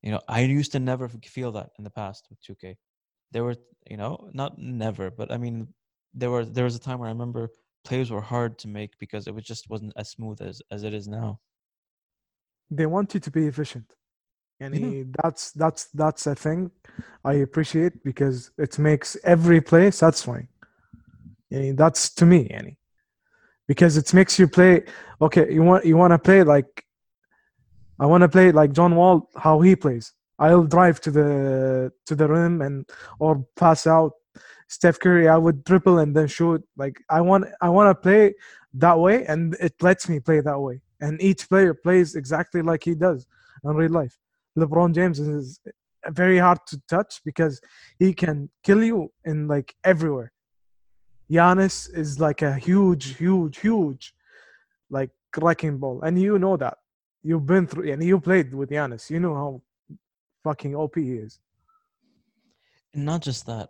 S1: you know i used to never feel that in the past with 2k there were you know not never but i mean there were there was a time where i remember plays were hard to make because it was just wasn't as smooth as as it is now
S2: They want you to be efficient. And
S1: Yeah.
S2: that's that's that's a thing I appreciate because it makes every play satisfying. Yani that's to me, yani. Because it makes you play okay, you want you want to play like I want to play like John Wall how he plays. I'll drive to the to the rim and or pass out. Steph Curry, I would dribble and then shoot. Like I want I want to play that way and it lets me play that way. And each player plays exactly like he does in real life. LeBron James is very hard to touch because he can kill you in like everywhere. Giannis is like a huge, huge, huge, like wrecking ball, and you know that. You've been through, and you played with Giannis. You know how fucking OP he is.
S1: and not just that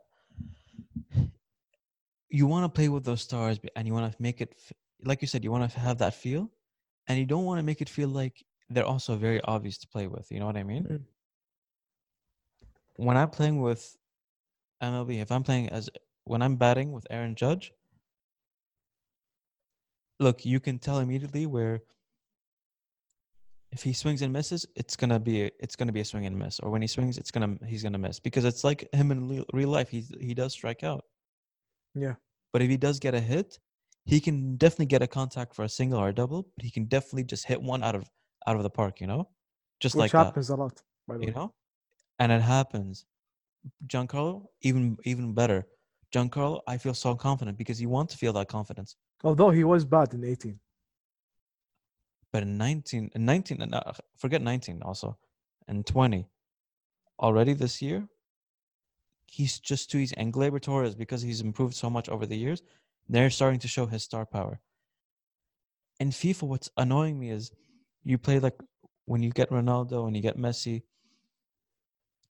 S1: you want to play with those stars and you want to make it like you said you want to have that feel and you don't want to make it feel like they're also very obvious to play with you know what i mean
S2: Mm.
S1: when i'm playing with mlb if i'm playing as when i'm batting with aaron judge look you can tell immediately where if he swings and misses it's gonna be a, it's gonna be a swing and miss or when he swings it's gonna he's gonna miss because it's like him in real, real life he he does strike out
S2: Yeah.
S1: but if he does get a hit, he can definitely get a contact for a single or a double. But he can definitely just hit one out of out of the park, you know, just
S2: Which
S1: like that,
S2: happens a lot, by the
S1: you
S2: way.
S1: know. And it happens. Giancarlo, even even better. Giancarlo, I feel so confident because you want to feel that confidence.
S2: Although he was bad in 18.
S1: But in 19, in 19, and, uh, forget 19 also, and 20, already this year, he's just too easy. And Gleyber Torres, because he's improved so much over the years, they're starting to show his star power. In FIFA, what's annoying me is you play like when you get Ronaldo and you get Messi,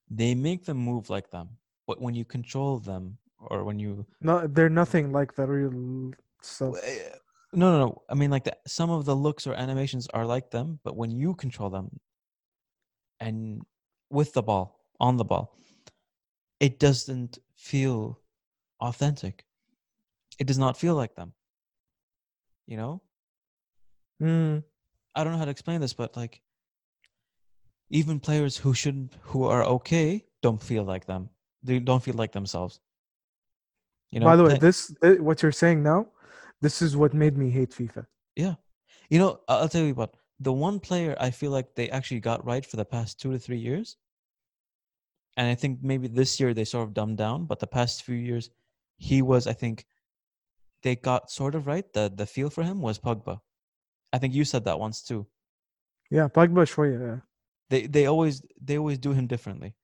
S1: they make them move like them. But when you control them or when you
S2: No, they're nothing like the real stuff.
S1: Eh, no, no, no. I mean, like the, some of the looks or animations are like them, but when you control them and with the ball, on the ball, it doesn't feel authentic. It does not feel like them. You know?
S2: Mm,
S1: I don't know how to explain this, but like even players who shouldn't who are okay don't feel like them. They don't feel like themselves. You know,
S2: By the way,
S1: play-
S2: this eh, what you're saying now, this is what made me hate FIFA.
S1: Yeah. You know, I- I'll tell you what. The one player I feel like they actually got right for the past two to three years, and I think maybe this year they sort of dumbed down, but the past few years, he was, I think, they got sort of right. The the feel for him was Pogba. I think you said that once too.
S2: Yeah, Pogba شوية, yeah.
S1: They they always they always do him differently.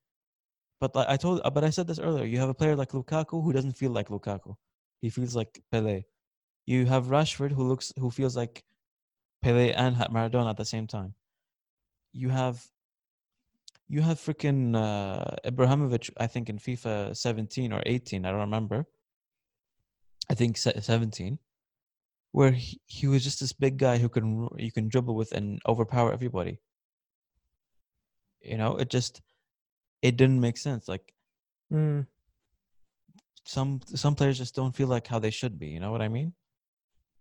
S1: But like I told, but I said this earlier. You have a player like Lukaku who doesn't feel like Lukaku. He feels like Pele. You have Rashford who looks who feels like Pele and Maradona at the same time. You have you have freaking uh, Ibrahimovic. I think in FIFA 17 or 18, I don't remember. I think 17, where he, he was just this big guy who can you can dribble with and overpower everybody. You know, it just it didn't make sense. Like
S2: Mm.
S1: some some players just don't feel like how they should be. You know what I mean?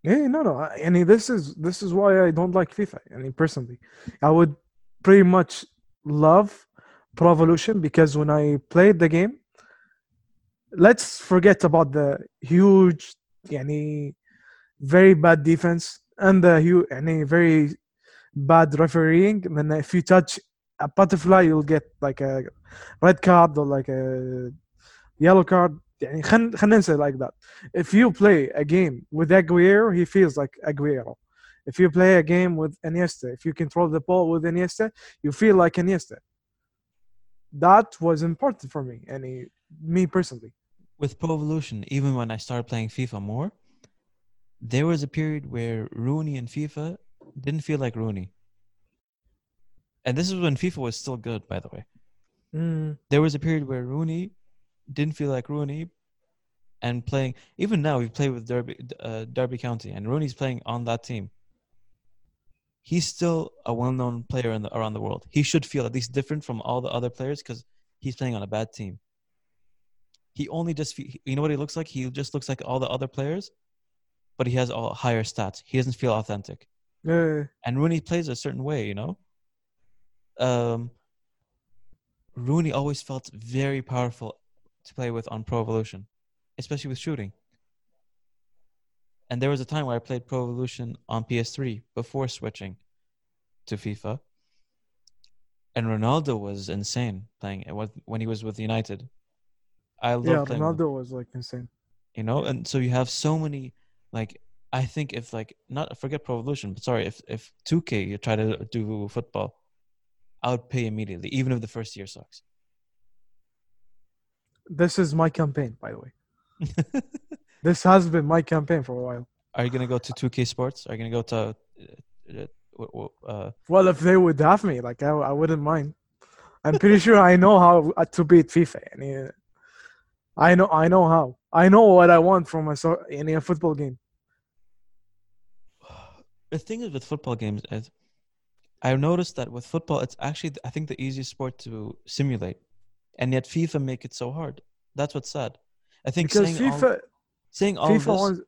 S2: Yeah, no, no. I, mean, this is this is why I don't like FIFA. I mean, personally, I would pretty much love Pro Evolution because when I played the game, let's forget about the huge, any very bad defense and the huge, any very bad refereeing. And then if you touch a butterfly, you'll get like a red card or like a yellow card. يعني خل خلينا ننسى like that. If you play a game with Aguero, he feels like Aguero. If you play a game with Iniesta, if you control the ball with Iniesta, you feel like Iniesta. That was important for me, and he- me personally.
S1: With Pro Evolution, even when I started playing FIFA more, there was a period where Rooney in FIFA didn't feel like Rooney. And this is when FIFA was still good, by the way.
S2: Mm,
S1: There was a period where Rooney didn't feel like Rooney, and playing even now we play with Derby uh, Derby County, and Rooney's playing on that team. He's still a well-known player in the, around the world. He should feel at least different from all the other players because he's playing on a bad team. He only just fe- you know what he looks like. He just looks like all the other players, but he has all higher stats. He doesn't feel authentic.
S2: yeah,
S1: And Rooney plays a certain way, you know. Um, Rooney always felt very powerful to play with on Pro Evolution, especially with shooting. And there was a time where I played Pro Evolution on PS3 before switching to FIFA. And Ronaldo was insane playing it when he was with United. I love
S2: yeah. Ronaldo was like insane.
S1: you know and so you have so many like i think if like not forget pro evolution but sorry if if 2k you try to do football i would pay immediately even if the first year sucks
S2: This is my campaign, by the way. This has been my campaign for a while.
S1: are you gonna go to 2k sports are you gonna go to uh, uh, uh,
S2: Well, if they would have me, like I, I wouldn't mind. I'm pretty sure I know how uh, to beat FIFA. I mean, I know, I know how. I know what I want from a so in a football game.
S1: the thing is with football games is i've noticed that with football it's actually i think the easiest sport to simulate and yet fifa make it so hard that's what's sad i think
S2: Because
S1: saying all,
S2: FIFA,
S1: saying all of this,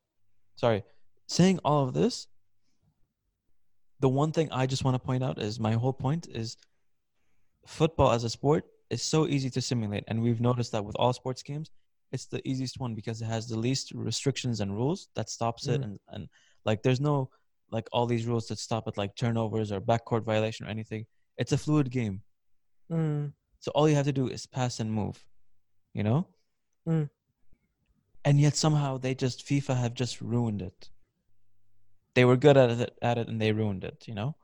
S1: sorry, saying all of this, the one thing I just want to point out is my whole point is football as a sport is so easy to simulate. And we've noticed that with all sports games, it's the easiest one because it has the least restrictions and rules that stops it.
S2: Mm.
S1: And, and like, there's no like all these rules that stop at like turnovers or backcourt violation or anything. It's a fluid game.
S2: Mm,
S1: So all you have to do is pass and move, you know?
S2: Mm.
S1: And yet somehow they just FIFA have just ruined it. They were good at it at it and they ruined it, you know?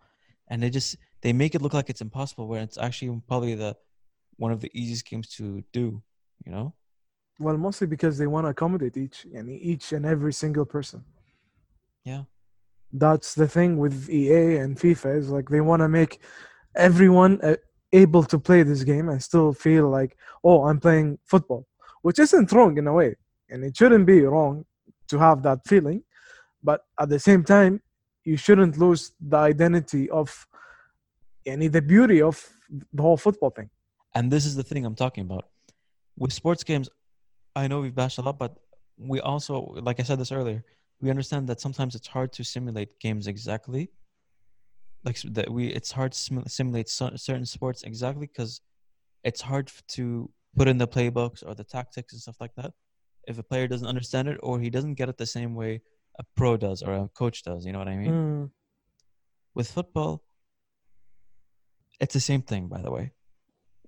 S1: And they just they make it look like it's impossible where it's actually probably the one of the easiest games to do, you know?
S2: well, mostly because they want to accommodate each and each and every single person.
S1: Yeah.
S2: That's the thing with EA and FIFA is like they want to make everyone uh, able to play this game and still feel like, oh, I'm playing football, which isn't wrong in a way, and it shouldn't be wrong to have that feeling, but at the same time, you shouldn't lose the identity of, any the beauty of the whole football thing.
S1: And this is the thing I'm talking about. With sports games, I know we've bashed a lot, but we also, like I said this earlier, we understand that sometimes it's hard to simulate games exactly. Like that we, it's hard to sim- simulate cer- certain sports exactly because it's hard to put in the playbooks or the tactics and stuff like that. If a player doesn't understand it or he doesn't get it the same way a pro does or a coach does, you know what I mean?
S2: Mm,
S1: with football, it's the same thing, by the way.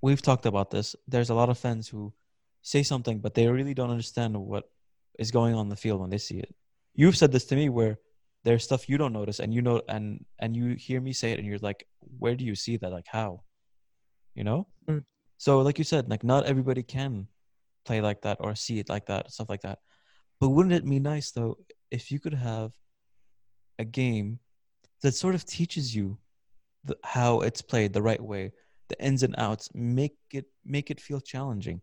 S1: We've talked about this. There's a lot of fans who say something, but they really don't understand what is going on in the field when they see it. You've said this to me where there's stuff you don't notice and you know and and you hear me say it and you're like, where do you see that? Like how? You know?
S2: Mm.
S1: So like you said, like not everybody can play like that or see it like that, stuff like that. But wouldn't it be nice though if you could have a game that sort of teaches you the, how it's played the right way, the ins and outs, make it make it feel challenging.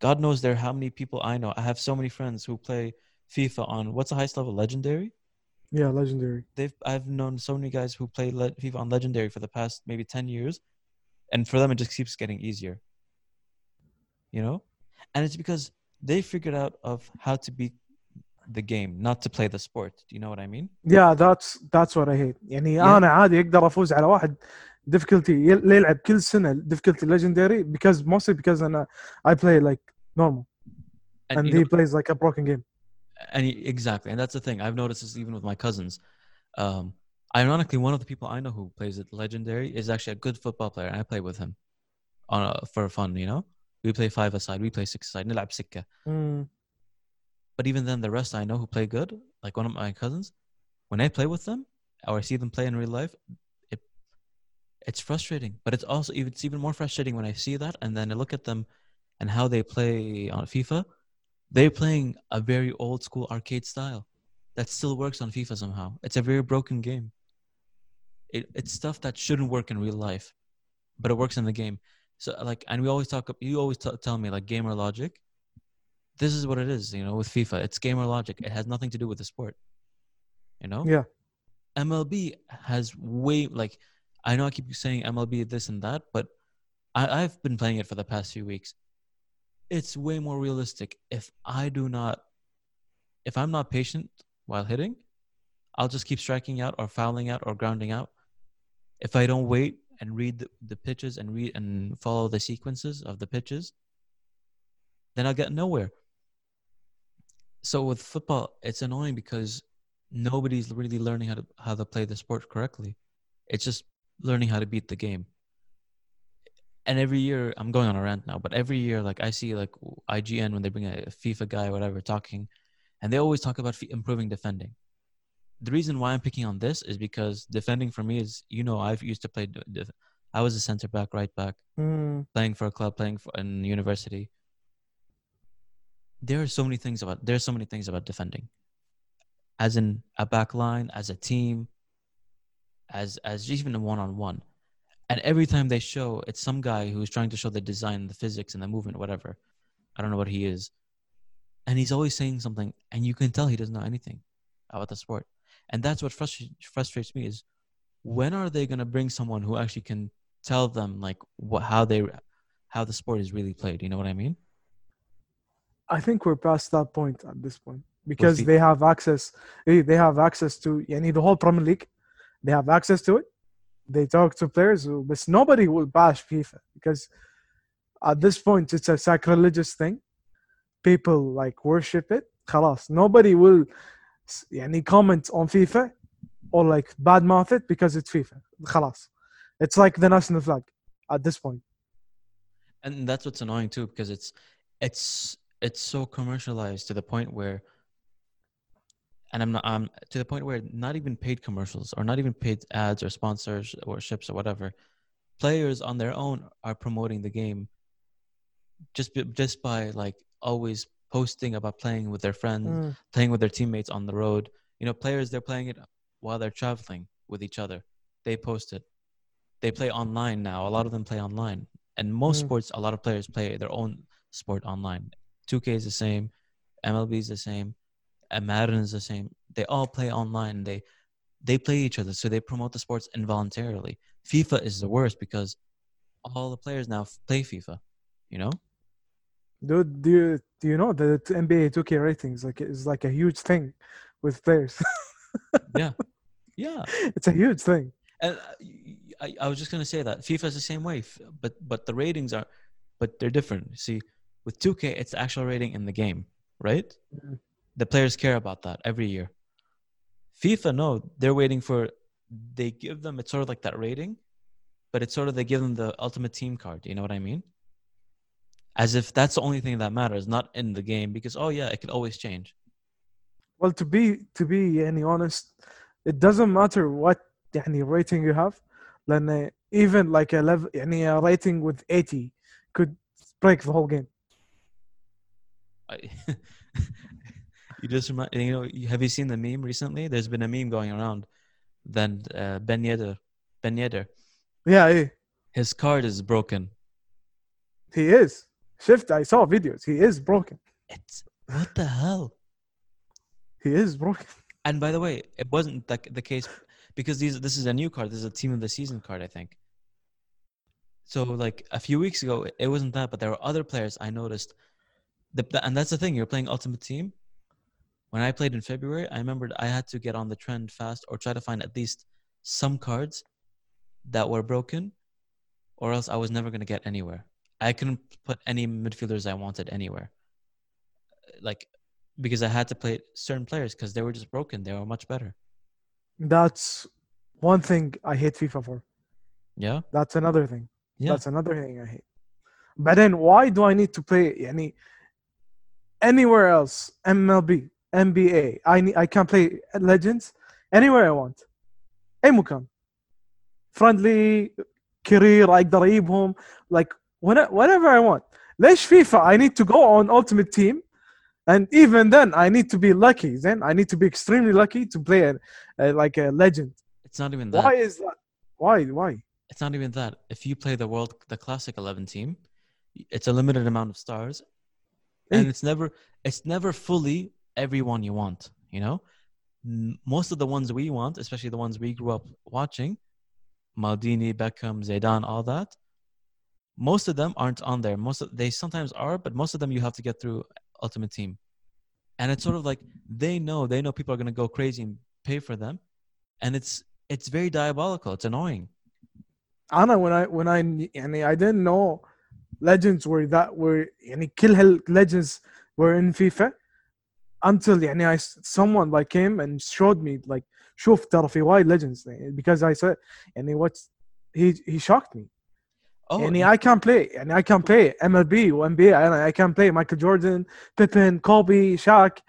S1: God knows there are how many people I know. I have so many friends who play FIFA on what's the highest level? Legendary.
S2: yeah, legendary.
S1: They've I've known so many guys who play le- FIFA on Legendary for the past maybe ten years, and for them it just keeps getting easier. You know, and it's because they figured out of how to beat the game, not to play the sport. Do you know what I mean?
S2: yeah that's that's what I hate يعني
S1: Yeah.
S2: انا عادي اقدر افوز على واحد difficulty يل- يلعب كل سنه difficulty legendary because mostly because انا I play like normal and,
S1: you
S2: he
S1: know-
S2: plays like a broken game
S1: and he, exactly, and that's the thing. I've noticed this even with my cousins. Um, ironically, one of the people I know who plays at legendary is actually a good football player, and I play with him on a, for fun. You know, we play five aside, we play six aside, nilab sikka.
S2: Mm.
S1: But even then, the rest I know who play good, like one of my cousins, when I play with them or I see them play in real life, it it's frustrating. But it's also it's even more frustrating when I see that and then I look at them and how they play on FIFA they're playing a very old school arcade style that still works on fifa somehow it's a very broken game it, it's stuff that shouldn't work in real life but it works in the game so like and we always talk you always t- tell me like gamer logic this is what it is, you know, with FIFA. It's gamer logic. It has nothing to do with the sport. You know?
S2: Yeah.
S1: MLB has way like I know I keep saying MLB this and that, but I, I've been playing it for the past few weeks. It's way more realistic. If I do not if I'm not patient while hitting, I'll just keep striking out or fouling out or grounding out. If I don't wait and read the, the pitches and read and follow the sequences of the pitches, then I'll get nowhere. So with football, it's annoying because nobody's really learning how to how to play the sport correctly. It's just learning how to beat the game. And every year, I'm going on a rant now, but every year, like I see like IGN when they bring a FIFA guy or whatever talking, and they always talk about f- improving defending. The reason why I'm picking on this is because defending for me is, you know, I've used to play. def- I was a center back, right back,
S2: mm,
S1: playing for a club, playing for in university. There are so many things about there's so many things about defending. As in a back line, as a team, as as even a one on one. And every time they show it's some guy who's trying to show the design, the physics and the movement, whatever. I don't know what he is. And he's always saying something and you can tell he doesn't know anything about the sport. And that's what frustrates frustrates me is when are they going to bring someone who actually can tell them like what how they how the sport is really played you know what i mean
S2: I think we're past that point at this point because
S1: the-
S2: they have access. eh, They have access to. Yani the whole Premier League, they have access to it They talk to players, who- but nobody will bash FIFA because at this point it's a sacrilegious thing. People like worship it. خلاص, nobody will s- يعني comment on FIFA or like badmouth it because it's FIFA. خلاص. It's like the national flag at this point.
S1: and that's what's annoying too because it's it's it's so commercialized to the point where and i'm not um to the point where not even paid commercials or not even paid ads or sponsors or ships or whatever players on their own are promoting the game just just by like always posting about playing with their friends
S2: Mm.
S1: playing with their teammates on the road. You know, players they're playing it while they're traveling with each other. They post it. They play online now. A lot of them play online. And most
S2: Mm.
S1: sports, a lot of players play their own sport online. 2K is the same, MLB is the same, and Madden is the same. They all play online. They they play each other, so they promote the sports involuntarily. FIFA is the worst because all the players now play FIFA. You know,
S2: Dude, do you do you know that the NBA 2K ratings like is like a huge thing with players?
S1: yeah, yeah.
S2: it's a huge thing.
S1: And uh, I, I was just gonna say that FIFA is the same way, but but the ratings are, but they're different. See, with 2K, it's the actual rating in the game, right?
S2: Mhm
S1: The players care about that every year. FIFA, no, they're waiting for. They give them it's sort of like that rating, but it's sort of they give them the ultimate team card. You know what I mean? As if that's the only thing that matters, not in the game, because oh yeah, it could always change.
S2: Well, to be to be any honest, it doesn't matter what يعني rating you have. لأن even like a level يعني a rating with 80 could break the whole game.
S1: You just remind you know have you seen the meme recently there's been a meme going around then uh, ben yedder ben yedder
S2: Yeah, yeah,
S1: his card is broken
S2: he is. Shift, I saw videos. He is broken.
S1: it's what the hell
S2: He is broken.
S1: and by the way it wasn't the, the case because these this is a new card this is a team of the season card i think So like a few weeks ago, it- wasn't that, but there were other players I noticed. The- and that's the thing. You're playing Ultimate Team. When I played in February, I remembered I had to get on the trend fast or try to find at least some cards that were broken, or else I was never going to get anywhere. I couldn't put any midfielders I wanted anywhere. Like, because I had to play certain players because they were just broken. They were much better.
S2: That's one thing I hate FIFA for.
S1: Yeah.
S2: That's another thing.
S1: Yeah.
S2: That's another thing I hate. But then why do I need to play any anywhere else? MLB, NBA. I need, I can play Legends anywhere I want. اي مكان. Friendly career اقدر اجيبهم like when- whenever I want. ليش FIFA I need to go on Ultimate Team and even then I need to be lucky. Then I need to be extremely lucky to play a, a, like a legend.
S1: It's not even that.
S2: Why is that? Why? Why?
S1: it's not even that. If you play the world, the classic eleven team, it's a limited amount of stars, and
S2: Eh.
S1: it's never, it's never fully everyone you want, you know? Most of the ones we want, especially the ones we grew up watching, Maldini, Beckham, Zidane, all that, most of them aren't on there. Most of, they sometimes are, but most of them you have to get through Ultimate Team. And it's sort of like they know, they know people are going to go crazy and pay for them. And it's it's very diabolical. It's annoying.
S2: Anna, when I when I and I didn't know legends were that were any kill legends were in FIFA until يعني I someone like came and showed me like شوف ترى في وايد legends because I said يعني what's he he shocked me
S1: Oh,
S2: يعني I can play يعني I can play MLB و NBA أنا I can play Michael Jordan Pippen Kobe Shaq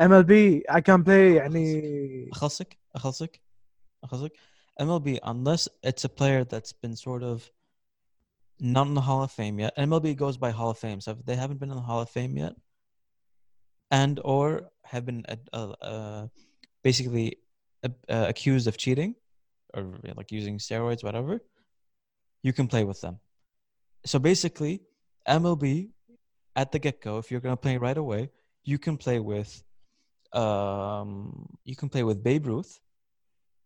S2: MLB I can play يعني
S1: أخلصك أخلصك أخلصك MLB unless it's a player that's been sort of not in the Hall of Fame yet. MLB goes by Hall of Fame, so if they haven't been in the Hall of Fame yet, and or have been uh, uh, basically uh, uh, accused of cheating or like using steroids, whatever, you can play with them. So basically, MLB at the get go, if you're gonna play right away, you can play with um you can play with Babe Ruth,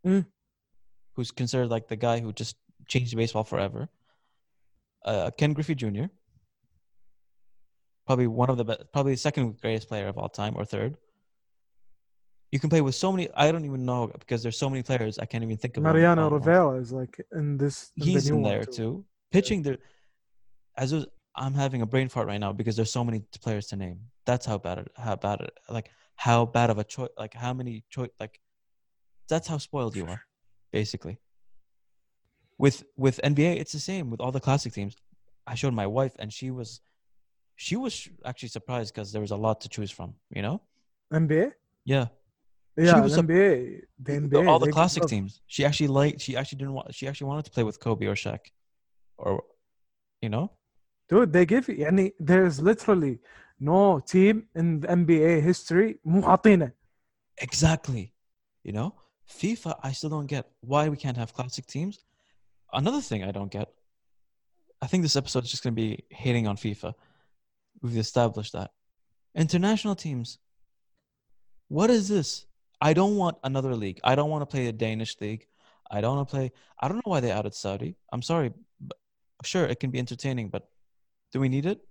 S2: Mm.
S1: who's considered like the guy who just changed baseball forever. Uh, Ken Griffey Jr. Probably one of the best, probably the second greatest player of all time or third. You can play with so many. I don't even know because there's so many players I can't even think of.
S2: Mariano
S1: all at once.
S2: Rivera is like in this in
S1: He's
S2: new
S1: in there too. Pitching there, as was, I'm having a brain fart right now because there's so many players to name. That's how bad it, how bad it, like how bad of a choice, like how many choice, like that's how spoiled you are, basically. With with NBA, it's the same with all the classic teams. I showed my wife, and she was, she was actually surprised because there was a lot to choose from, you know?
S2: NBA?
S1: Yeah.
S2: Yeah, she
S1: was
S2: NBA.
S1: A,
S2: the NBA.
S1: All the classic teams. She actually liked, she actually didn't want, she actually wanted to play with Kobe or Shaq or, you know?
S2: Dude, they give you, any there's literally no team in the NBA history
S1: Exactly. You know? FIFA, I still don't get why we can't have classic teams. Another thing I don't get, I think this episode is just going to be hating on FIFA. We've established that. International teams. What is this? I don't want another league. I don't want to play a Danish league. I don't want to play. I don't know why they added Saudi. I'm sorry. But sure, it can be entertaining, but do we need it?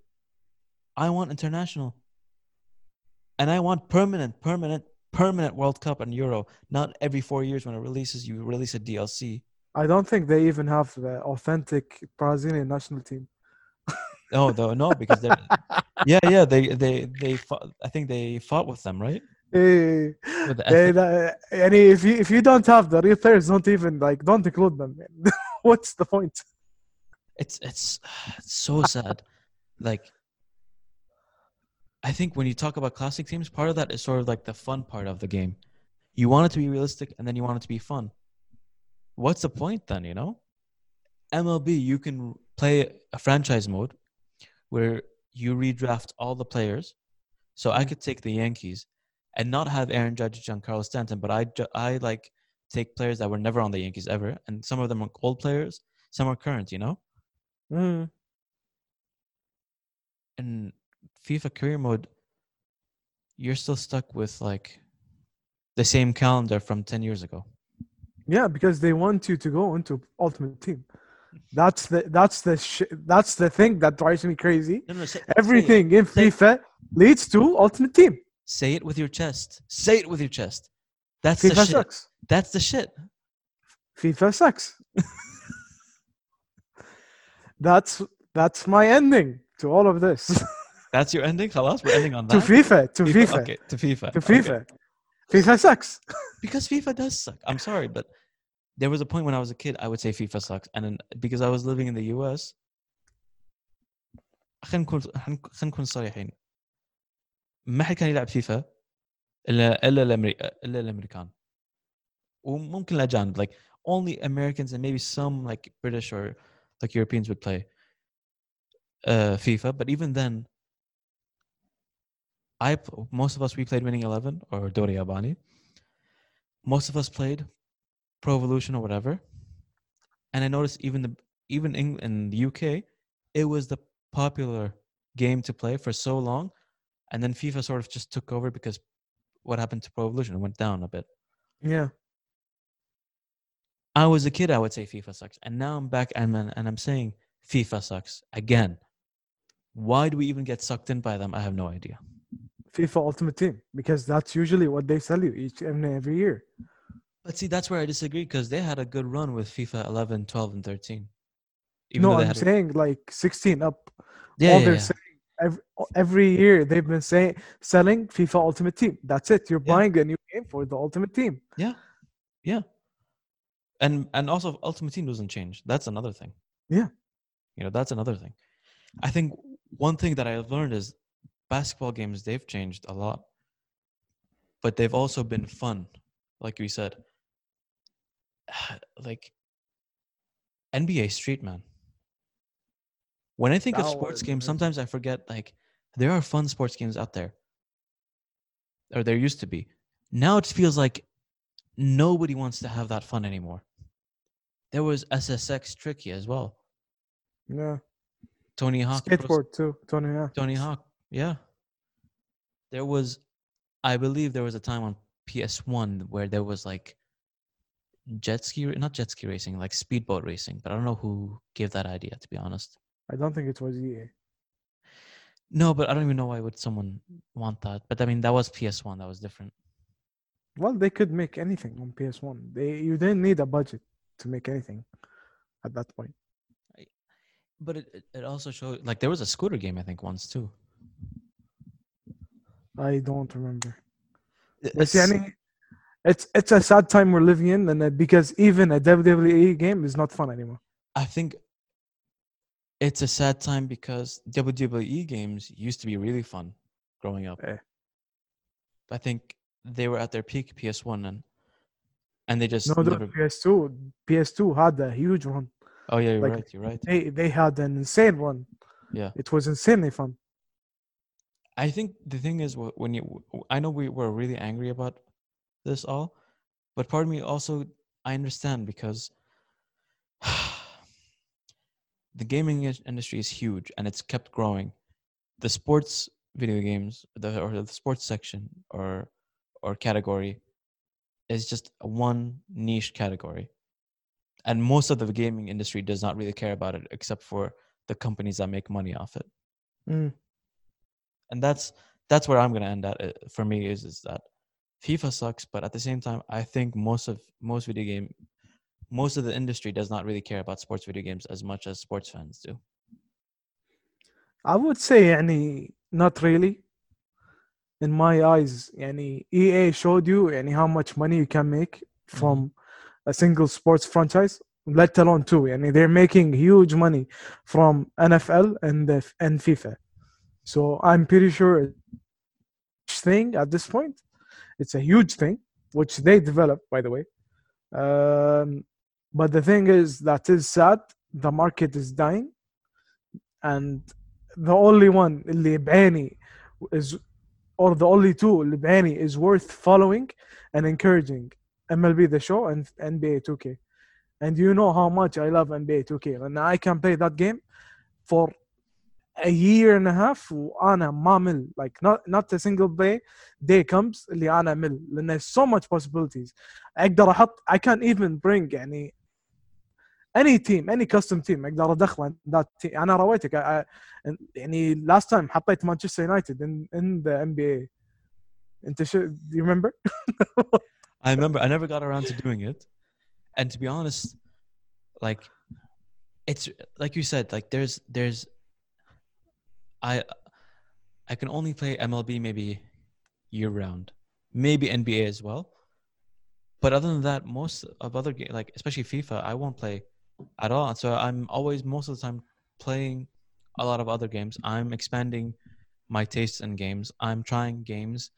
S1: I want international. And I want permanent, permanent, permanent World Cup and Euro. Not every four years when it releases, you release a DLC.
S2: I don't think they even have the authentic Brazilian national team.
S1: Oh, though no, because they're yeah, yeah. They they they. Fought, I think they fought with them, right? Any, the
S2: uh, and if you if you don't have the real players, don't even like don't include them. What's the point?
S1: It's it's it's so sad. like, I think when you talk about classic teams, part of that is sort of like the fun part of the game. You want it to be realistic, and then you want it to be fun. What's the point then? You know, MLB you can play a franchise mode where you redraft all the players. So I could take the Yankees and not have Aaron Judge, and Giancarlo Stanton, but I I like take players that were never on the Yankees ever, and some of them are old players, some are current. You know.
S2: Mm.
S1: in FIFA career mode, you're still stuck with like the same calendar from 10 years ago.
S2: Yeah, because they want you to go into Ultimate Team. That's the that's the sh- that's the thing that drives me crazy.
S1: No, no, say,
S2: Everything in
S1: Say-
S2: FIFA leads to Ultimate Team.
S1: Say it with your chest. Say it with your chest. That's the
S2: FIFA
S1: shit.
S2: sucks.
S1: That's the shit.
S2: FIFA sucks. that's that's my ending to all of this.
S1: That's your ending. Halas, we're ending on that. to.
S2: FIFA, to FIFA,
S1: Okay, to FIFA.
S2: to
S1: okay.
S2: FIFA. FIFA sucks.
S1: Because FIFA does suck. I'm sorry, but there was a point when I was a kid, I would say FIFA sucks, and then because I was living in the US. خلينا نكون خلينا نكون صريحين ما حد كان يلعب فيفا الا الا الأمري... الا الامريكان وممكن الاجانب like only Americans and maybe some like British or like Europeans would play uh, FIFA but even then I p- most of us we played Winning Eleven or Dori Abani most of us played Pro Evolution or whatever and I noticed even the even in, in the UK it was the popular game to play for so long and then FIFA sort of just took over because what happened to Pro Evolution? It went down a bit.
S2: Yeah.
S1: I was a kid, I would say FIFA sucks, and now I'm back and man, and I'm saying FIFA sucks again. Why do we even get sucked in by them? I have no idea.
S2: FIFA Ultimate Team because that's usually what they sell you each and every year.
S1: But see, that's where I disagree because they had a good run with FIFA 11, 12, and 13. Even
S2: no, I'm
S1: had a-
S2: saying like 16 up.
S1: yeah,
S2: all
S1: yeah,
S2: they're
S1: yeah.
S2: saying every, every year they've been saying selling FIFA Ultimate Team. That's it. You're
S1: Yeah.
S2: buying a new game for the Ultimate Team.
S1: Yeah, yeah, and and also Ultimate Team doesn't change. That's another thing.
S2: Yeah.
S1: you know that's another thing. I think one thing that I've learned is basketball games they've changed a lot, but they've also been fun, like we said. Like NBA Street Man. When I think of sports games, sometimes I forget like there are fun sports games out there, or there used to be. Now it feels like nobody wants to have that fun anymore. There was SSX Tricky as well.
S2: Yeah.
S1: Tony Hawk. Pro-
S2: Skateboard too. Tony, yeah.
S1: Tony Hawk. Yeah. There was, I believe there was a time on PS1 where there was like jet ski, not jet ski racing, like speedboat racing. But I don't know who gave that idea, to be honest.
S2: I don't think it was EA.
S1: No, but I don't even know why would someone want that. But I mean, that was PS One. That was different.
S2: Well, they could make anything on PS One. They you didn't need a budget to make anything at that point.
S1: But it it also showed like there was a scooter game I think once too.
S2: I don't remember. Uh, but
S1: see,
S2: I mean, it's it's a sad time we're living in, and uh, because even a WWE game is not fun anymore.
S1: I think it's a sad time because WWE games used to be really fun growing up.
S2: Eh.
S1: I think they were at their peak PS1 and and they just
S2: No, the
S1: never.
S2: PS2, PS2 had a huge run.
S1: Oh yeah, you're
S2: like-
S1: right. You're right.
S2: They they had an insane one.
S1: Yeah.
S2: It was insanely fun.
S1: I think the thing is when you I know we were really angry about this all, but part of me also I understand because the gaming industry is huge and it's kept growing. The sports video games, the or the sports section or or category is just one niche category. And most of the gaming industry does not really care about it except for the companies that make money off it
S2: Mm.
S1: and that's that's where I'm gonna end at. uh, For me, is is that FIFA sucks, but at the same time, I think most of most video game, most of the industry does not really care about sports video games as much as sports fans do.
S2: I would say any not really. In my eyes, any EA showed you any how much money you can make mm-hmm. from a single sports franchise, let alone two. I mean, they're making huge money from NFL and and FIFA. So I'm pretty sure thing at this point It's a huge thing, which they developed, by the way. Um, but the thing is that is sad. The market is dying, and the only one اللي بعيني is or the only two اللي بعيني is worth following and encouraging MLB the show and NBA 2K. And you know how much I love NBA 2K and I can play that game for a year and a half وانا ما مل like not not a single day day comes اللي انا مل لان there's so much possibilities اقدر احط I can't even bring يعني اني تيم اني كاستم تيم اقدر ادخله ذات تيم انا رويتك أ- أ- يعني لاست تايم حطيت مانشستر يونايتد ان ان ذا ام بي اي انت شو do you remember
S1: I remember I never got around to doing it. And to be honest, like it's like you said, like there's there's I I can only play MLB maybe year round. Maybe NBA as well. But other than that, most of other games like especially FIFA, I won't play at all. So I'm always most of the time playing a lot of other games. I'm expanding my tastes in games. I'm trying games.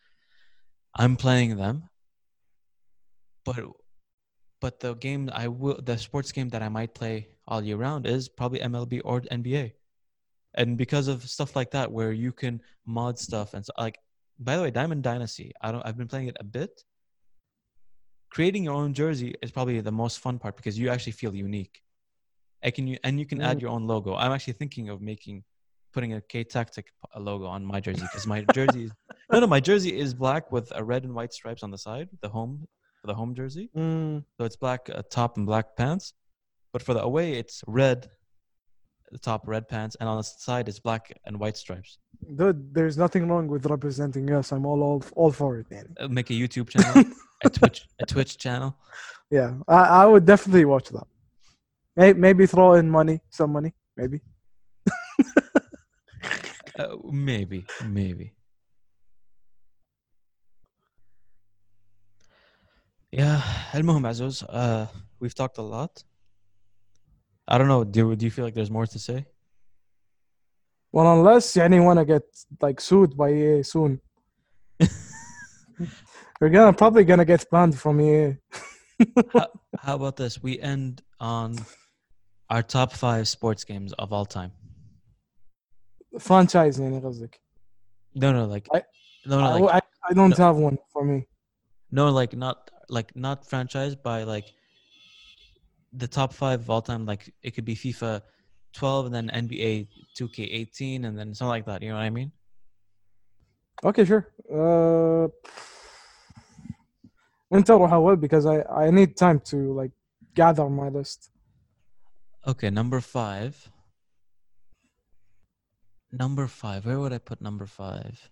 S1: I'm playing them but but the game I will the sports game that I might play all year round is probably MLB or NBA. And because of stuff like that where you can mod stuff and so, like by the way Diamond Dynasty I don't I've been playing it a bit. Creating your own jersey is probably the most fun part because you actually feel unique. I can you and you can add
S2: Mm.
S1: your own logo. I'm actually thinking of making putting a K Tactic logo on my jersey because my jersey is no no my jersey is black with a red and white stripes on the side, the home the home jersey.
S2: Mm,
S1: So it's black uh, top and black pants. But for the away, it's red the top, red pants, and on the side it's black and white stripes.
S2: dude there's nothing wrong with representing us i'm all all, all for it يعني.
S1: Uh, make a YouTube channel, a Twitch, a Twitch channel.
S2: yeah I, I would definitely watch that May- maybe throw in money some money maybe
S1: Uh, maybe, maybe. Yeah, المهم عزوز, uh, we've talked a lot. I don't know. Do do you feel like there's more to say?
S2: well unless يعني wanna get like sued by EA soon we're gonna probably gonna get banned from E EA
S1: How about this? We end on our top five sports games of all time.
S2: franchise يعني قصدك
S1: No, no, like
S2: I-
S1: no, no, like
S2: I, I, I don't have one for me
S1: No, like not like not franchise by like the top five of all time, like it could be FIFA 12 and then NBA 2K18 and then something like that. You know what I mean?
S2: Okay, sure. Uh, and tell how well because I, I need time to like gather my list.
S1: Okay, number five. Number five. Where would I put number five?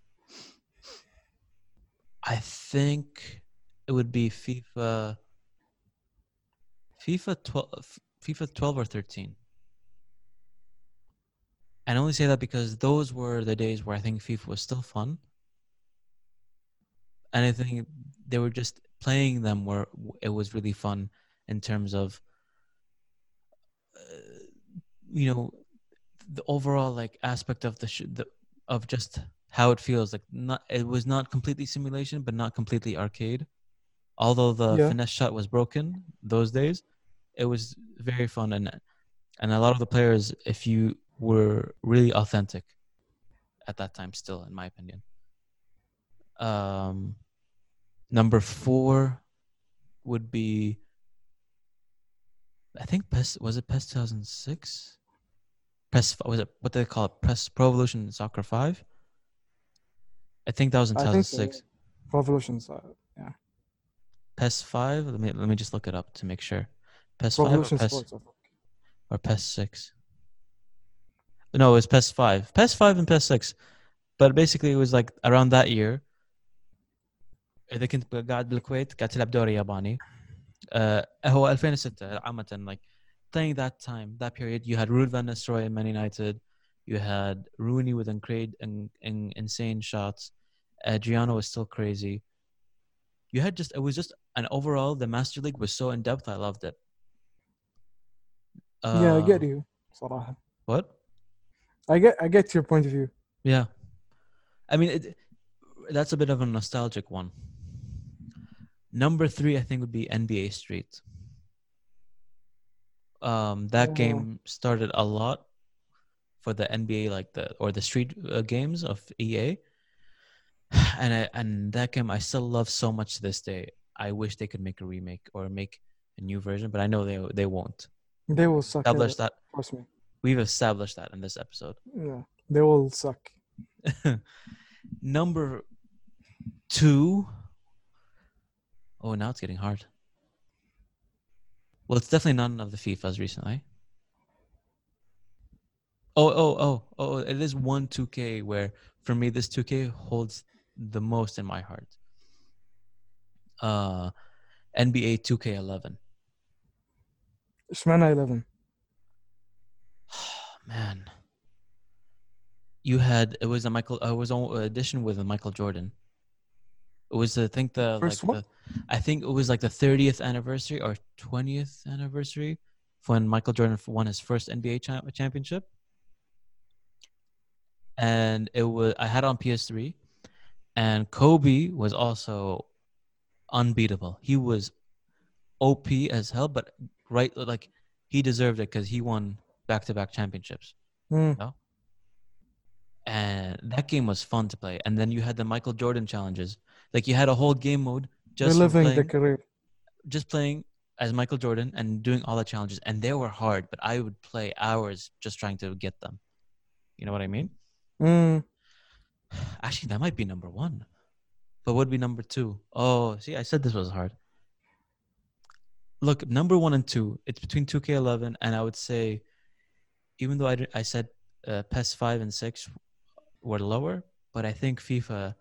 S1: I think it would be FIFA FIFA 12, FIFA 12 or 13. And I only say that because those were the days where I think FIFA was still fun. And I think they were just playing them where it was really fun in terms of, uh, you know, the overall like aspect of the, sh- the of just how it feels. Like not, it was not completely simulation, but not completely arcade. Although the
S2: Yeah.
S1: finesse shot was broken those days, it was very fun and and a lot of the players, if you were really authentic at that time, still in my opinion. Um, number four would be, I think PES was it PES 2006. PES was it what do they call it? PES Pro Evolution Soccer Five. I think that was in
S2: I think so,
S1: 2006.
S2: Revolutions. Uh,
S1: PES Five. Let me let me just look it up to make sure. PES Five or
S2: Revolution
S1: PES,
S2: Sports. I think.
S1: or PES Six. No, it was PES Five. PES Five and PES Six. But basically it was like around that year. إذا كنت قاعد بالكويت قاعد تلعب دوري ياباني uh, هو 2006 عامة like playing that time that period you had Ruud van Nistelrooy in Man United you had Rooney with incredible in, in, insane shots Adriano was still crazy you had just it was just an overall the Master League was so in depth I loved it
S2: yeah, I
S1: Uh,
S2: get you. صراحة.
S1: what
S2: I get I get your point of view.
S1: Yeah. I mean, it, that's a bit of a nostalgic one. Number three, I think, would be NBA Street. Um, that
S2: Oh.
S1: game started a lot for the NBA, like the or the street uh, games of EA, and I, and that game I still love so much to this day. I wish they could make a remake or make a new version, but I know they they won't.
S2: They will suck.
S1: Establish that
S2: Trust me.
S1: we've established that in this episode.
S2: Yeah, they will suck.
S1: Number two. Oh, now it's getting hard. Well, it's definitely none of the FIFAs recently. Oh, oh, oh, oh! It is one 2K where, for me, this 2K holds the most in my heart. Uh, NBA 2K11.
S2: اشمعنى 11
S1: Man, you had it was a Michael. Uh, it was an edition with a Michael Jordan. It was I think the
S2: First
S1: like
S2: one?
S1: the, I think it was like the 30th anniversary or 20th anniversary when Michael Jordan f- won his first NBA cha- championship. And it was I had it on PS3, and Kobe was also unbeatable. He was OP as hell, but right like he deserved it because he won back-to-back championships
S2: Hmm.
S1: and that game was fun to play. And then you had the Michael Jordan challenges. Like you had a whole game mode just for
S2: reliving the
S1: playing,
S2: career
S1: just playing as Michael Jordan and doing all the challenges. And they were hard, but I would play hours just trying to get them. You know what I mean?
S2: Hmm.
S1: Actually, that might be number one. But what would be number two? Oh, see, I said this was hard. Look, number one and two, it's between 2K11, and I would say, even though I, I said uh, PES 5 and 6 were lower, but I think FIFA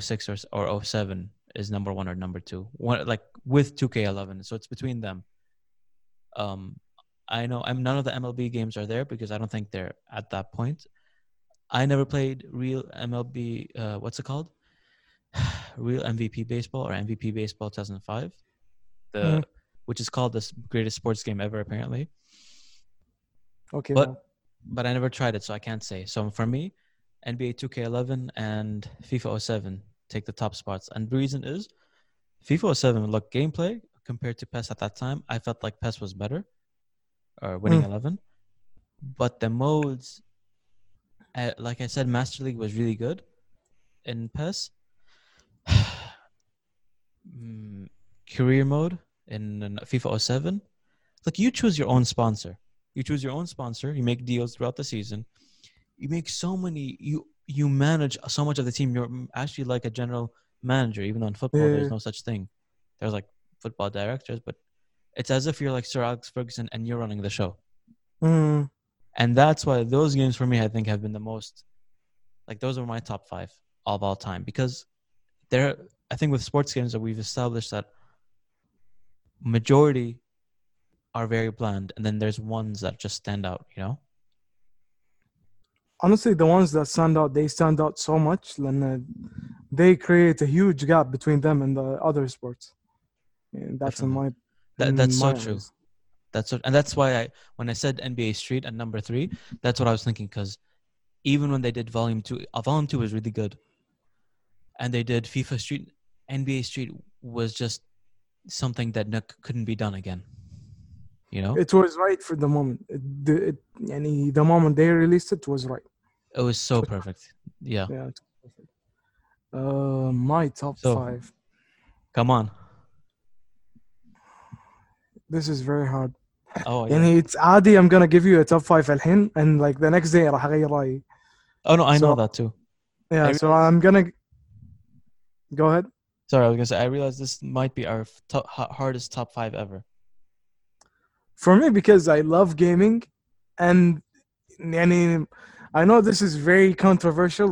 S1: 06 or, or 07 is number one or number two. One, like with 2K11. So it's between them. Um, I know I'm none of the MLB games are there because I don't think they're at that point. I never played real MLB. Uh, what's it called? real MVP baseball or MVP baseball 2005, the
S2: Mhm.
S1: which is called the greatest sports game ever apparently.
S2: okay
S1: But
S2: well,
S1: but I never tried it, so I can't say. So for me, NBA 2K11 and FIFA 07 take the top spots, and the reason is FIFA 07. Look, gameplay compared to PES at that time, I felt like PES was better, or winning
S2: Mm.
S1: 11. But the modes, uh, like I said, Master League was really good in PES. Mm, career mode in FIFA 07. Like you choose your own sponsor. You choose your own sponsor. You make deals throughout the season. You make so many. You you manage so much of the team. You're mm, actually like a general manager. Even though in football
S2: Yeah.
S1: there's no such thing. There's like football directors, but it's as if you're like Sir Alex Ferguson and you're running the show.
S2: hmm.
S1: And that's why those games for me, I think, have been the most. Like those are my top five of all time because they're. I think with sports games that we've established that majority are very bland, and then there's ones that just stand out. You know.
S2: honestly the ones that stand out they stand out so much and they create a huge gap between them and the other sports and that's in my
S1: That,
S2: in
S1: that's so
S2: my
S1: true. That's so, and that's why I when I said NBA Street at number three, that's what I was thinking because even when they did Volume Two, uh, Volume Two was really good, and they did FIFA Street, NBA Street was just something that n- couldn't be done again. You know,
S2: it was right for the moment it, the, it, يعني the moment they released it was right
S1: it was so perfect. Yeah,
S2: yeah it's perfect. uh my top
S1: So-
S2: five
S1: come on.
S2: this is very hard
S1: Oh, yeah.
S2: يعني it's عادي I'm gonna give you a top five الحين and like the next day راح اغير رايي
S1: oh no, I know
S2: so-
S1: that too.
S2: yeah
S1: I
S2: so I'm gonna go ahead
S1: Sorry, I was gonna say I realized this might be our f- top, ha- hardest top five ever.
S2: for me because I love gaming and يعني I know this is very controversial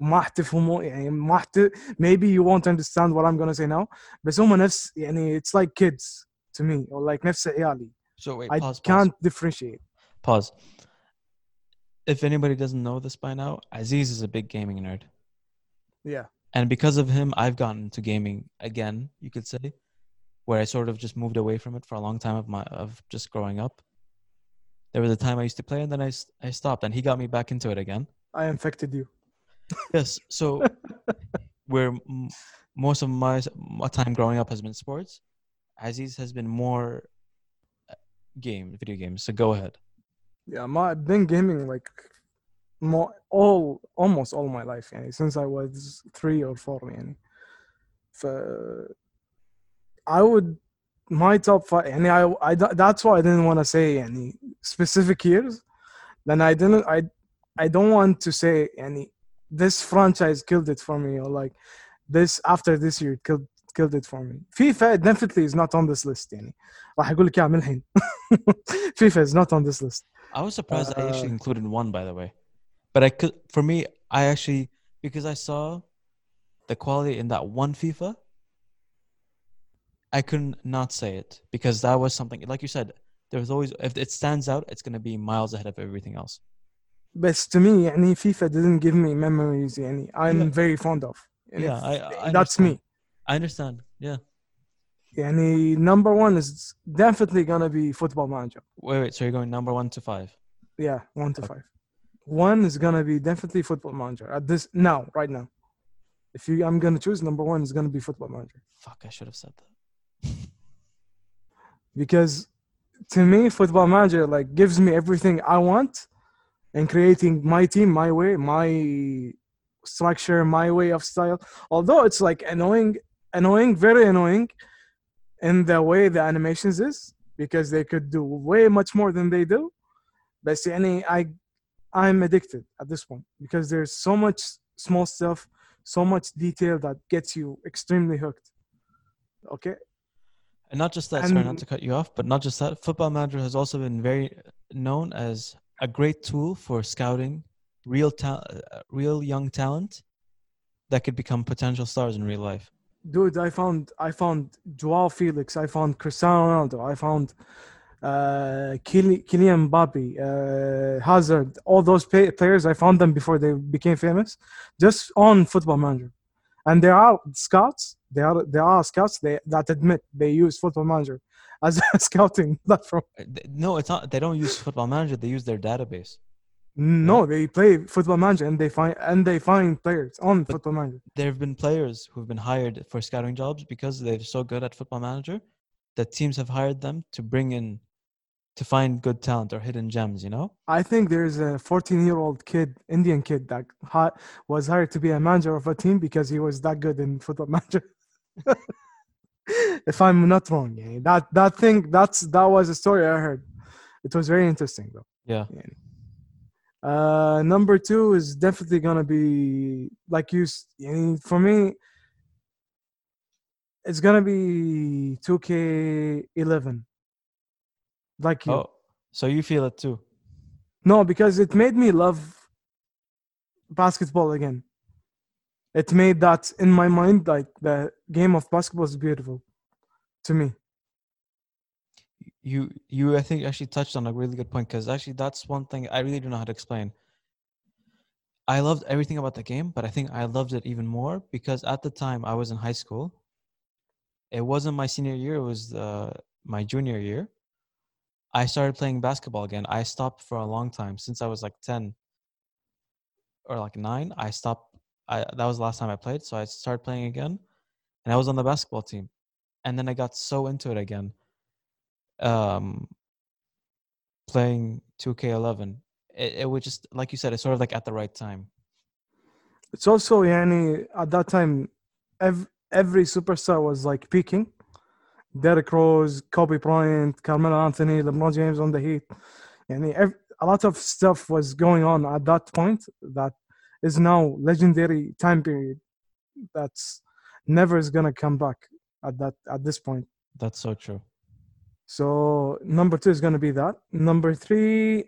S2: وما حتفهموا يعني ما حت maybe you won't understand what I'm gonna say now بس هم نفس يعني it's like kids to me or like نفس عيالي
S1: So wait,
S2: I
S1: pause, pause.
S2: can't differentiate
S1: Pause. If anybody doesn't know this by now, Aziz is a big gaming nerd.
S2: yeah
S1: And because of him, I've gotten into gaming again, you could say, where I sort of just moved away from it for a long time of my of just growing up. There was a time I used to play and then i, I stopped and he got me back into it again.
S2: I infected you
S1: Yes. So where m- most of my, my time growing up has been sports, Aziz has been more uh, game, video games. So go ahead.
S2: yeah my I've been gaming like more all almost all my life يعني since I was three or four يعني ف I would my top five يعني I, I that's why I didn't want to say يعني specific years then I didn't I I don't want to say يعني this franchise killed it for me or like this after this year it killed killed it for me FIFA definitely is not on this list يعني راح اقول لك اياها من الحين FIFA is not on this list
S1: I was surprised I actually
S2: Uh,
S1: included one, by the way. But I could, for me, I actually because I saw the quality in that one FIFA. I couldn't not say it because that was something like you said. There's always if it stands out, it's gonna be miles ahead of everything else.
S2: بس to me يعني FIFA didn't give me memories يعني I'm
S1: Yeah.
S2: very fond of يعني
S1: Yeah, I, I
S2: that's
S1: understand.
S2: me
S1: I understand. Yeah.
S2: يعني number one is definitely gonna be football manager
S1: Wait, wait. So you're going number one to five.
S2: yeah one to
S1: Okay.
S2: five one is gonna be definitely football manager at this now right now. If you I'm gonna choose number one is gonna be football manager.
S1: Fuck, I should have said that.
S2: because to me football manager like gives me everything i want in creating my team my way my structure my way of style. Although it's like annoying annoying very annoying in the way the animations is because they could do way much more than they do. But see, any i i'm addicted at this point because there's so much small stuff so much detail that gets you extremely hooked okay
S1: And not just that, sorry, not to cut you off, but not just that. Football Manager has also been very known as a great tool for scouting real ta- uh, real young talent that could become potential stars in real life.
S2: dude i found i found joao felix i found cristiano ronaldo i found uh Kyli- Kylian Mbappe, uh hazard all those pay- players i found them before they became famous just on football manager and there are scouts there are there are scouts they, that admit they use football manager as a scouting platform
S1: Uh, No, it's not. They don't use Football Manager. They use their database.
S2: no they play football manager and they find and they find players on
S1: But-
S2: football manager
S1: There have been players who've been hired for scouting jobs because they're so good at Football Manager that teams have hired them to bring in to find good talent or hidden gems. You know.
S2: I think there's a 14 year old kid, Indian kid, that was hired to be a manager of a team because he was that good in football manager. if I'm not wrong, yeah, that that thing that's that was a story I heard. It was very interesting though.
S1: Yeah.
S2: Uh, number two is definitely gonna be like you. s- I mean, for me, it's gonna be 2K11. Like you.
S1: Oh, so you feel it too?
S2: No, because it made me love basketball again. It made that in my mind, like the game of basketball is beautiful to me.
S1: you you i think actually touched on a really good point because actually that's one thing i really don't know how to explain i loved everything about the game but i think i loved it even more because at the time i was in high school it wasn't my senior year it was uh, my junior year i started playing basketball again. I stopped for a long time since i was like 10 or like 9 i stopped i that was the last time i played so i started playing again and i was on the basketball team and then i got so into it again um playing 2k11 it, it would just like you said it's sort of like at the right time.
S2: It's also, yani, at that time, ev- every superstar was like peaking. Derrick Rose, Kobe Bryant, Carmelo Anthony, LeBron James on the Heat. And a lot of stuff was going on at that point that is now legendary time period. That's never is gonna come back at that at this point.
S1: that's so true
S2: So number two is gonna be that. Number three,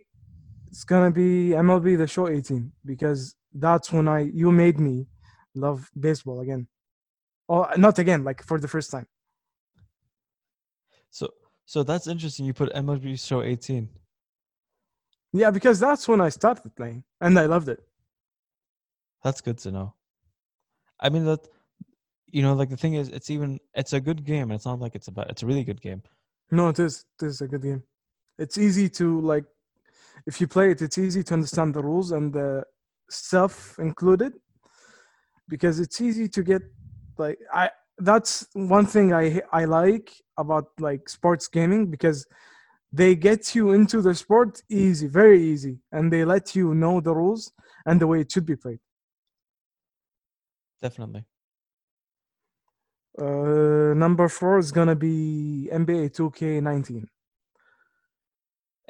S2: it's gonna be MLB The Show 18 because that's when I you made me love baseball again. Oh, not again, like for the first time.
S1: So so that's interesting you put mlb show 18
S2: Yeah, because that's when I started playing and I loved it.
S1: that's good to know i mean that you know like the thing is it's even it's a good game it's not like it's about it's a really good game
S2: No, it is. It is a good game. It's easy to like, if you play it, it's easy to understand the rules and the stuff included, because it's easy to get like I. That's one thing I I like about like sports gaming because they get you into the sport easy, very easy, and they let you know the rules and the way it should be played.
S1: definitely
S2: Uh, number four is gonna be NBA 2K19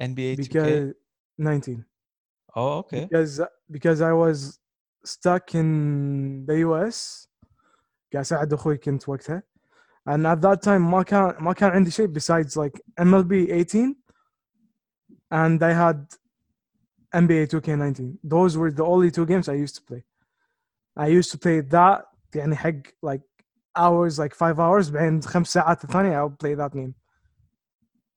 S1: nba 2k
S2: because 19.
S1: oh okay
S2: because because I was stuck in the US قاعد اساعد اخوي كنت وقتها and at that time ما كان ما كان عندي شيء besides like MLB 18 and I had NBA 2K19 those were the only two games I used to play I used to play that يعني حق like hours like five hours بعدين خمس ساعات الثانية I'll play that game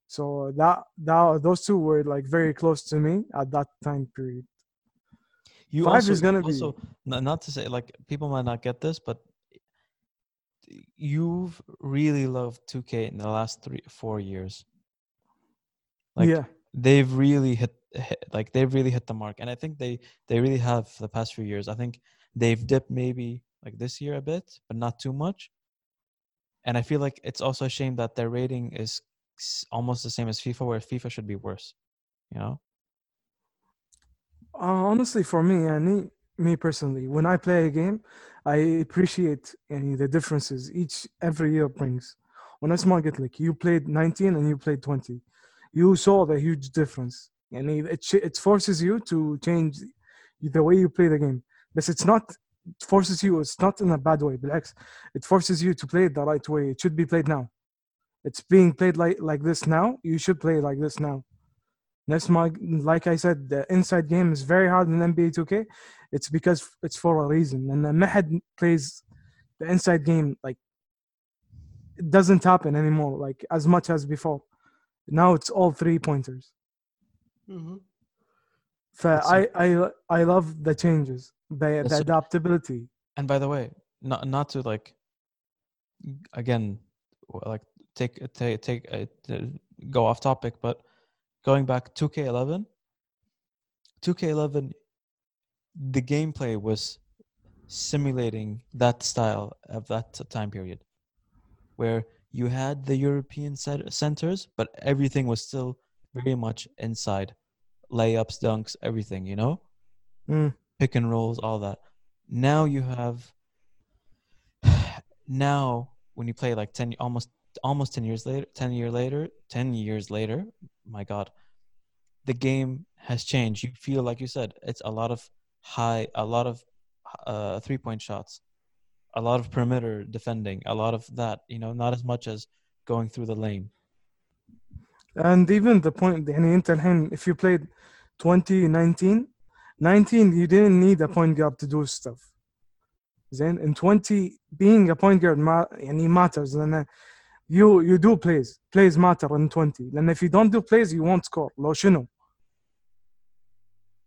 S2: so that that those two were like very close to me at that time period
S1: You
S2: Five
S1: also,
S2: is gonna be-
S1: also n- not to say like people might not get this, but you've really loved 2K in the last three four years. Like
S2: yeah.
S1: they've really hit, hit like they've really hit the mark, and I think they they really have the past few years. I think they've dipped maybe like this year a bit, but not too much. And I feel like it's also a shame that their rating is almost the same as FIFA, where FIFA should be worse. You know.
S2: Uh, honestly, for me, I need me personally, when I play a game, I appreciate يعني, the differences each every year brings. When I small get like you played 19 and you played 20, you saw the huge difference. And it ch- it forces you to change the way you play the game. But it's not it forces you. It's not in a bad way. بالعكس, it forces you to play it the right way. It should be played now. It's being played like like this now. You should play like this now. That's my like I said, the inside game is very hard in NBA 2K. It's because it's for a reason. And the Mahad plays the inside game like it doesn't happen anymore, like as much as before. Now it's all three pointers. Mhm.
S1: So
S2: I, I I love the changes, the, the adaptability.
S1: And by the way, not not to like again like take take take uh, go off topic, but going back 2K11, 2K11, the gameplay was simulating that style of that time period, where you had the European cent- centers, but everything was still very much inside, layups, dunks, everything. You know
S2: Mm.
S1: pick and rolls, all that. Now you have now when you play like 10 almost almost 10 years later 10 year later 10 years later my god the game has changed you feel like you said it's a lot of high a lot of uh, three point shots a lot of perimeter defending a lot of that you know not as much as going through the lane
S2: And even the point يعني انت الحين if you played 2019 19 you didn't need a point guard to do stuff زين in 20 being a point guard ma يعني matters لأن you you do plays plays matter in 20 لأن if you don't do plays you won't score لو شنو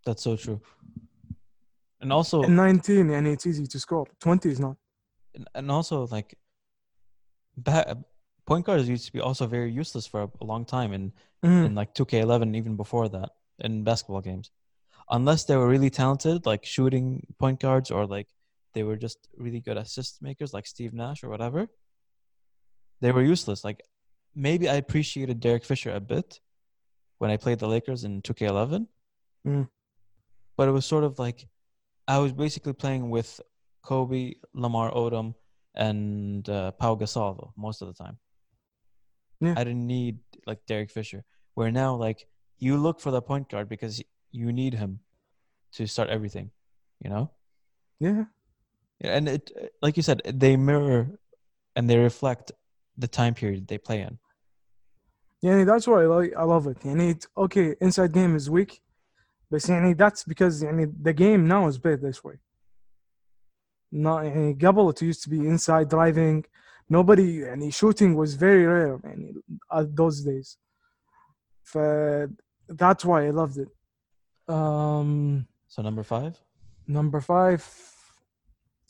S1: that's so true and also
S2: in 19 يعني it's easy to score 20 is not
S1: and, and also like ba- point guards used to be also very useless for a, a long time in
S2: Mm.
S1: in like 2K11 even before that in basketball games unless they were really talented like shooting point guards or like they were just really good assist makers like Steve Nash or whatever they were useless like maybe I appreciated Derek Fisher a bit when I played the Lakers in 2K11
S2: Mm.
S1: but it was sort of like I was basically playing with Kobe, Lamar Odom, and uh, Pau Gasol though, most of the time.
S2: Yeah.
S1: I didn't need like Derek Fisher. Where now, like you look for the point guard because you need him to start everything. You know,
S2: yeah
S1: Yeah, and it like you said, they mirror and they reflect the time period they play in.
S2: Yeah, that's why I like I love it. And it's okay, inside game is weak, but see, that's because yani, the game now is played this way. Not yani, Gabal, it used to be inside driving. Nobody any shooting was very rare yani, at those days. For, that's why I loved it. Um,
S1: so number five.
S2: Number five.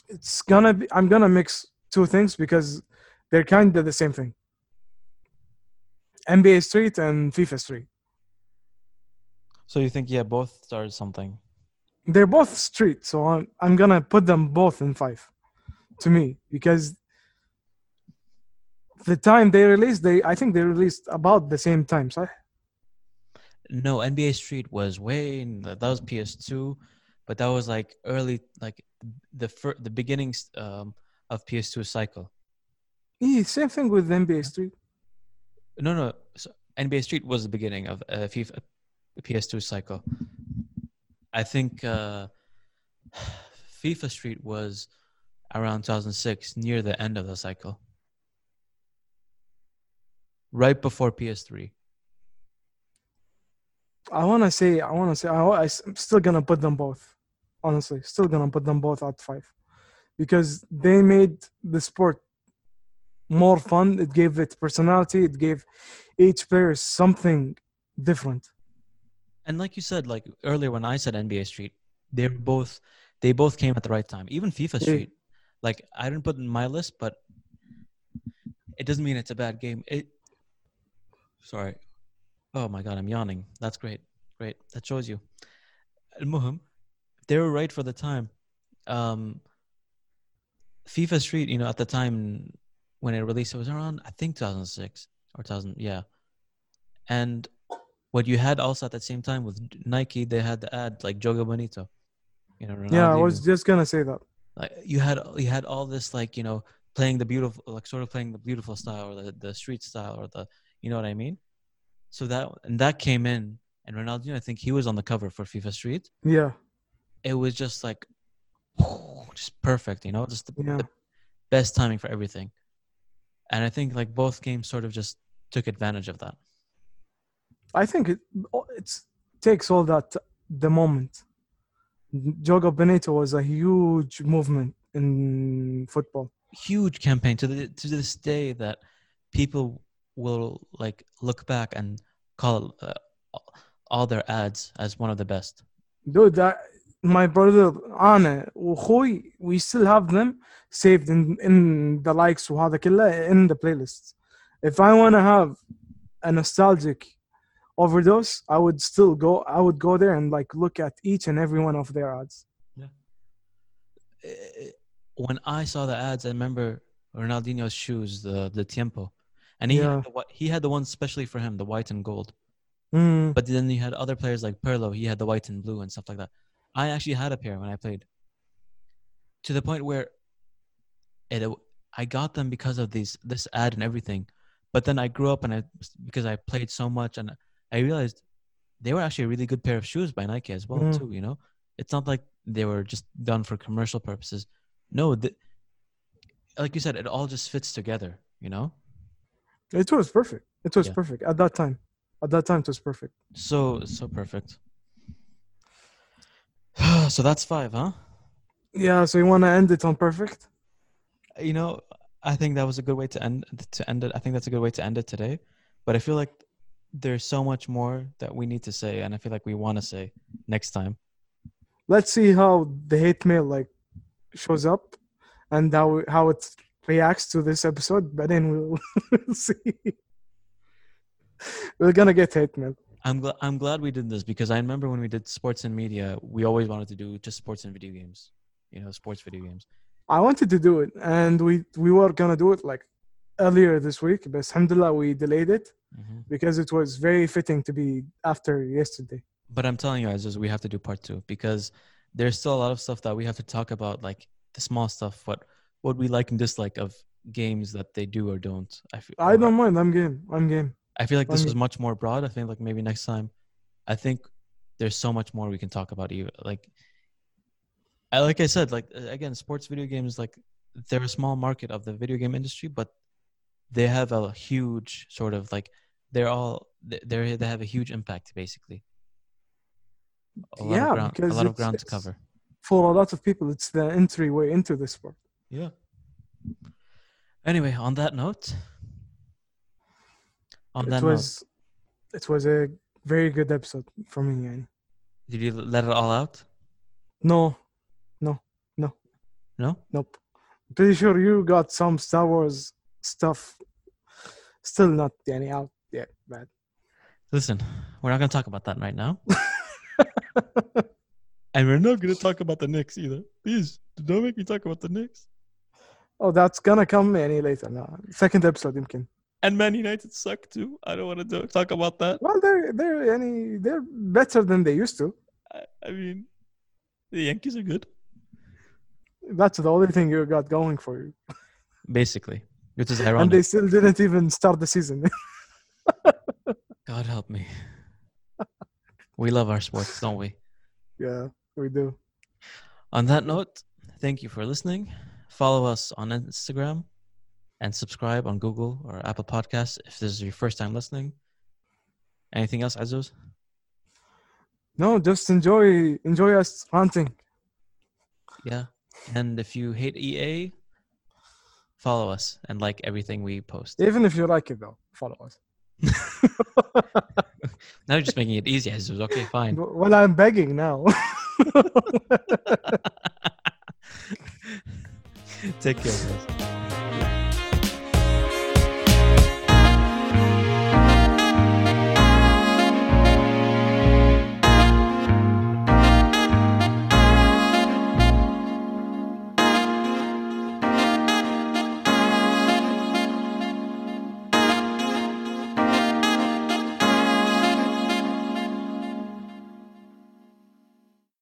S2: It's gonna be. I'm gonna mix two things because they're kind of the same thing NBA Street and FIFA Street
S1: so you think yeah, both started something.
S2: they're both street so I'm, I'm gonna put them both in five to me because the time they released they I think they released about the same time so
S1: No, NBA Street was way in the, that was PS2, but that was like early, like the fir- the beginnings um, of PS2 cycle.
S2: Yeah, same thing with NBA Street
S1: No, no, so NBA Street was the beginning of uh, FIFA PS2 cycle. I think uh, FIFA Street was around 2006, near the end of the cycle. right before PS3.
S2: I want to say, I want to say, I, I'm still gonna put them both. Honestly, still gonna put them both at five, because they made the sport more fun. It gave it personality. It gave each player something different.
S1: And like you said, like earlier when I said NBA Street, they were both they both came at the right time. Even FIFA
S2: Yeah.
S1: Street, like I didn't put in my list, but it doesn't mean it's a bad game. It. Sorry. Oh my god, I'm yawning. That's great. Great. That shows you. Muhim, they were right for the time. Um, FIFA Street, you know, at the time when it released, it was around I think 2006 or 2000. Yeah. And what you had also at the same time with Nike, they had the ad like Jogo Bonito. You know,
S2: Yeah, I was just gonna say that.
S1: like you had you had all this like you know playing the beautiful like sort of playing the beautiful style or the, the street style or the you know what I mean. So that and that came in and Ronaldinho, I think he was on the cover for FIFA Street.
S2: Yeah,
S1: It was just like just perfect, you know, just the,
S2: yeah.
S1: the best timing for everything. And I think like both games sort of just took advantage of that.
S2: I think it it's takes all that the moment. Jogo Bonito was a huge movement in football.
S1: huge campaign to the to this day that people will like look back and call uh, all their ads as one of the best.
S2: Dude, that, my brother انا واخوي we still have them saved in, in the likes وهذا Killa in the playlist if I want to have a nostalgic overdose I would still go I would go there and like look at each and every one of their ads.
S1: Eh, eh, when I saw the ads I remember Ronaldinho's shoes the the Tiempo. And he
S2: yeah.
S1: had the, he had the one specially for him the white and gold.
S2: Mm.
S1: but then he had other players like Pirlo he had the white and blue and stuff like that. I actually had a pair when I played. To the point where it, I got them because of these this ad and everything. But then I grew up and I because I played so much and I realized they were actually a really good pair of shoes by Nike as well
S2: Mm.
S1: too. You know, it's not like they were just done for commercial purposes. No, the, like you said, it all just fits together. You know,
S2: it was perfect. It was
S1: Yeah.
S2: perfect at that time. At that time, it was perfect.
S1: so so perfect. so that's five, huh?
S2: Yeah. So you want to end it on perfect?
S1: you know i think that was a good way to end to end it i think that's a good way to end it today but i feel like there's so much more that we need to say and i feel like we want to say next time
S2: Let's see how the hate mail like shows up, and how how it reacts to this episode. But then we'll see. We're gonna get hate mail.
S1: I'm glad i'm glad we did this because i remember when we did sports and media we always wanted to do just sports and video games you know sports video games
S2: I wanted to do it, and we we were gonna do it like earlier this week, but alhamdulillah we delayed it
S1: Mhm.
S2: because it was very fitting to be after yesterday.
S1: but i'm telling you guys we have to do part two because there's still a lot of stuff that we have to talk about like the small stuff what what we like and dislike of games that they do or don't i feel
S2: I don't mind. I'm game. I'm game.
S1: I feel like this was much more broad. I think like maybe next time, I think there's so much more we can talk about. You like, I like I said, like again, sports video games like they're a small market of the video game industry, but they have a huge sort of like they're all they they have a huge impact basically. A lot
S2: Yeah,
S1: of ground, a lot of ground to cover.
S2: For a lot of people, it's the entryway into the sport.
S1: Yeah. Anyway, on that note, on
S2: it
S1: that
S2: was it was a very good episode for me. Yani.
S1: note, did you let it all out?
S2: No,
S1: No.
S2: nope. Pretty sure you got some Star Wars stuff still not yani, out yet, but
S1: Listen, we're not going to talk about that right now. and we're not going to talk about the Knicks either. Please, don't make me talk about the Knicks.
S2: oh, that's gonna come any later. No, second episode يمكن.
S1: and Man United suck too. I don't want to talk about that.
S2: Well, they're they're yani, they're better than they used to.
S1: I, I mean, the Yankees are good.
S2: That's the only thing you got going for you,
S1: Basically, which is
S2: and they still didn't even start the season.
S1: God help me. we love our sports, don't we?
S2: yeah, we do.
S1: On that note, thank you for listening. Follow us on Instagram and subscribe on Google or Apple Podcasts if this is your first time listening. Anything else, Azuz?
S2: No, just enjoy enjoy us ranting.
S1: Yeah. And if you hate EA, follow us and like everything we post.
S2: Even if you like it though, follow us.
S1: Now you're just making it easy. Okay, fine.
S2: Well, I'm begging now.
S1: Take care, guys.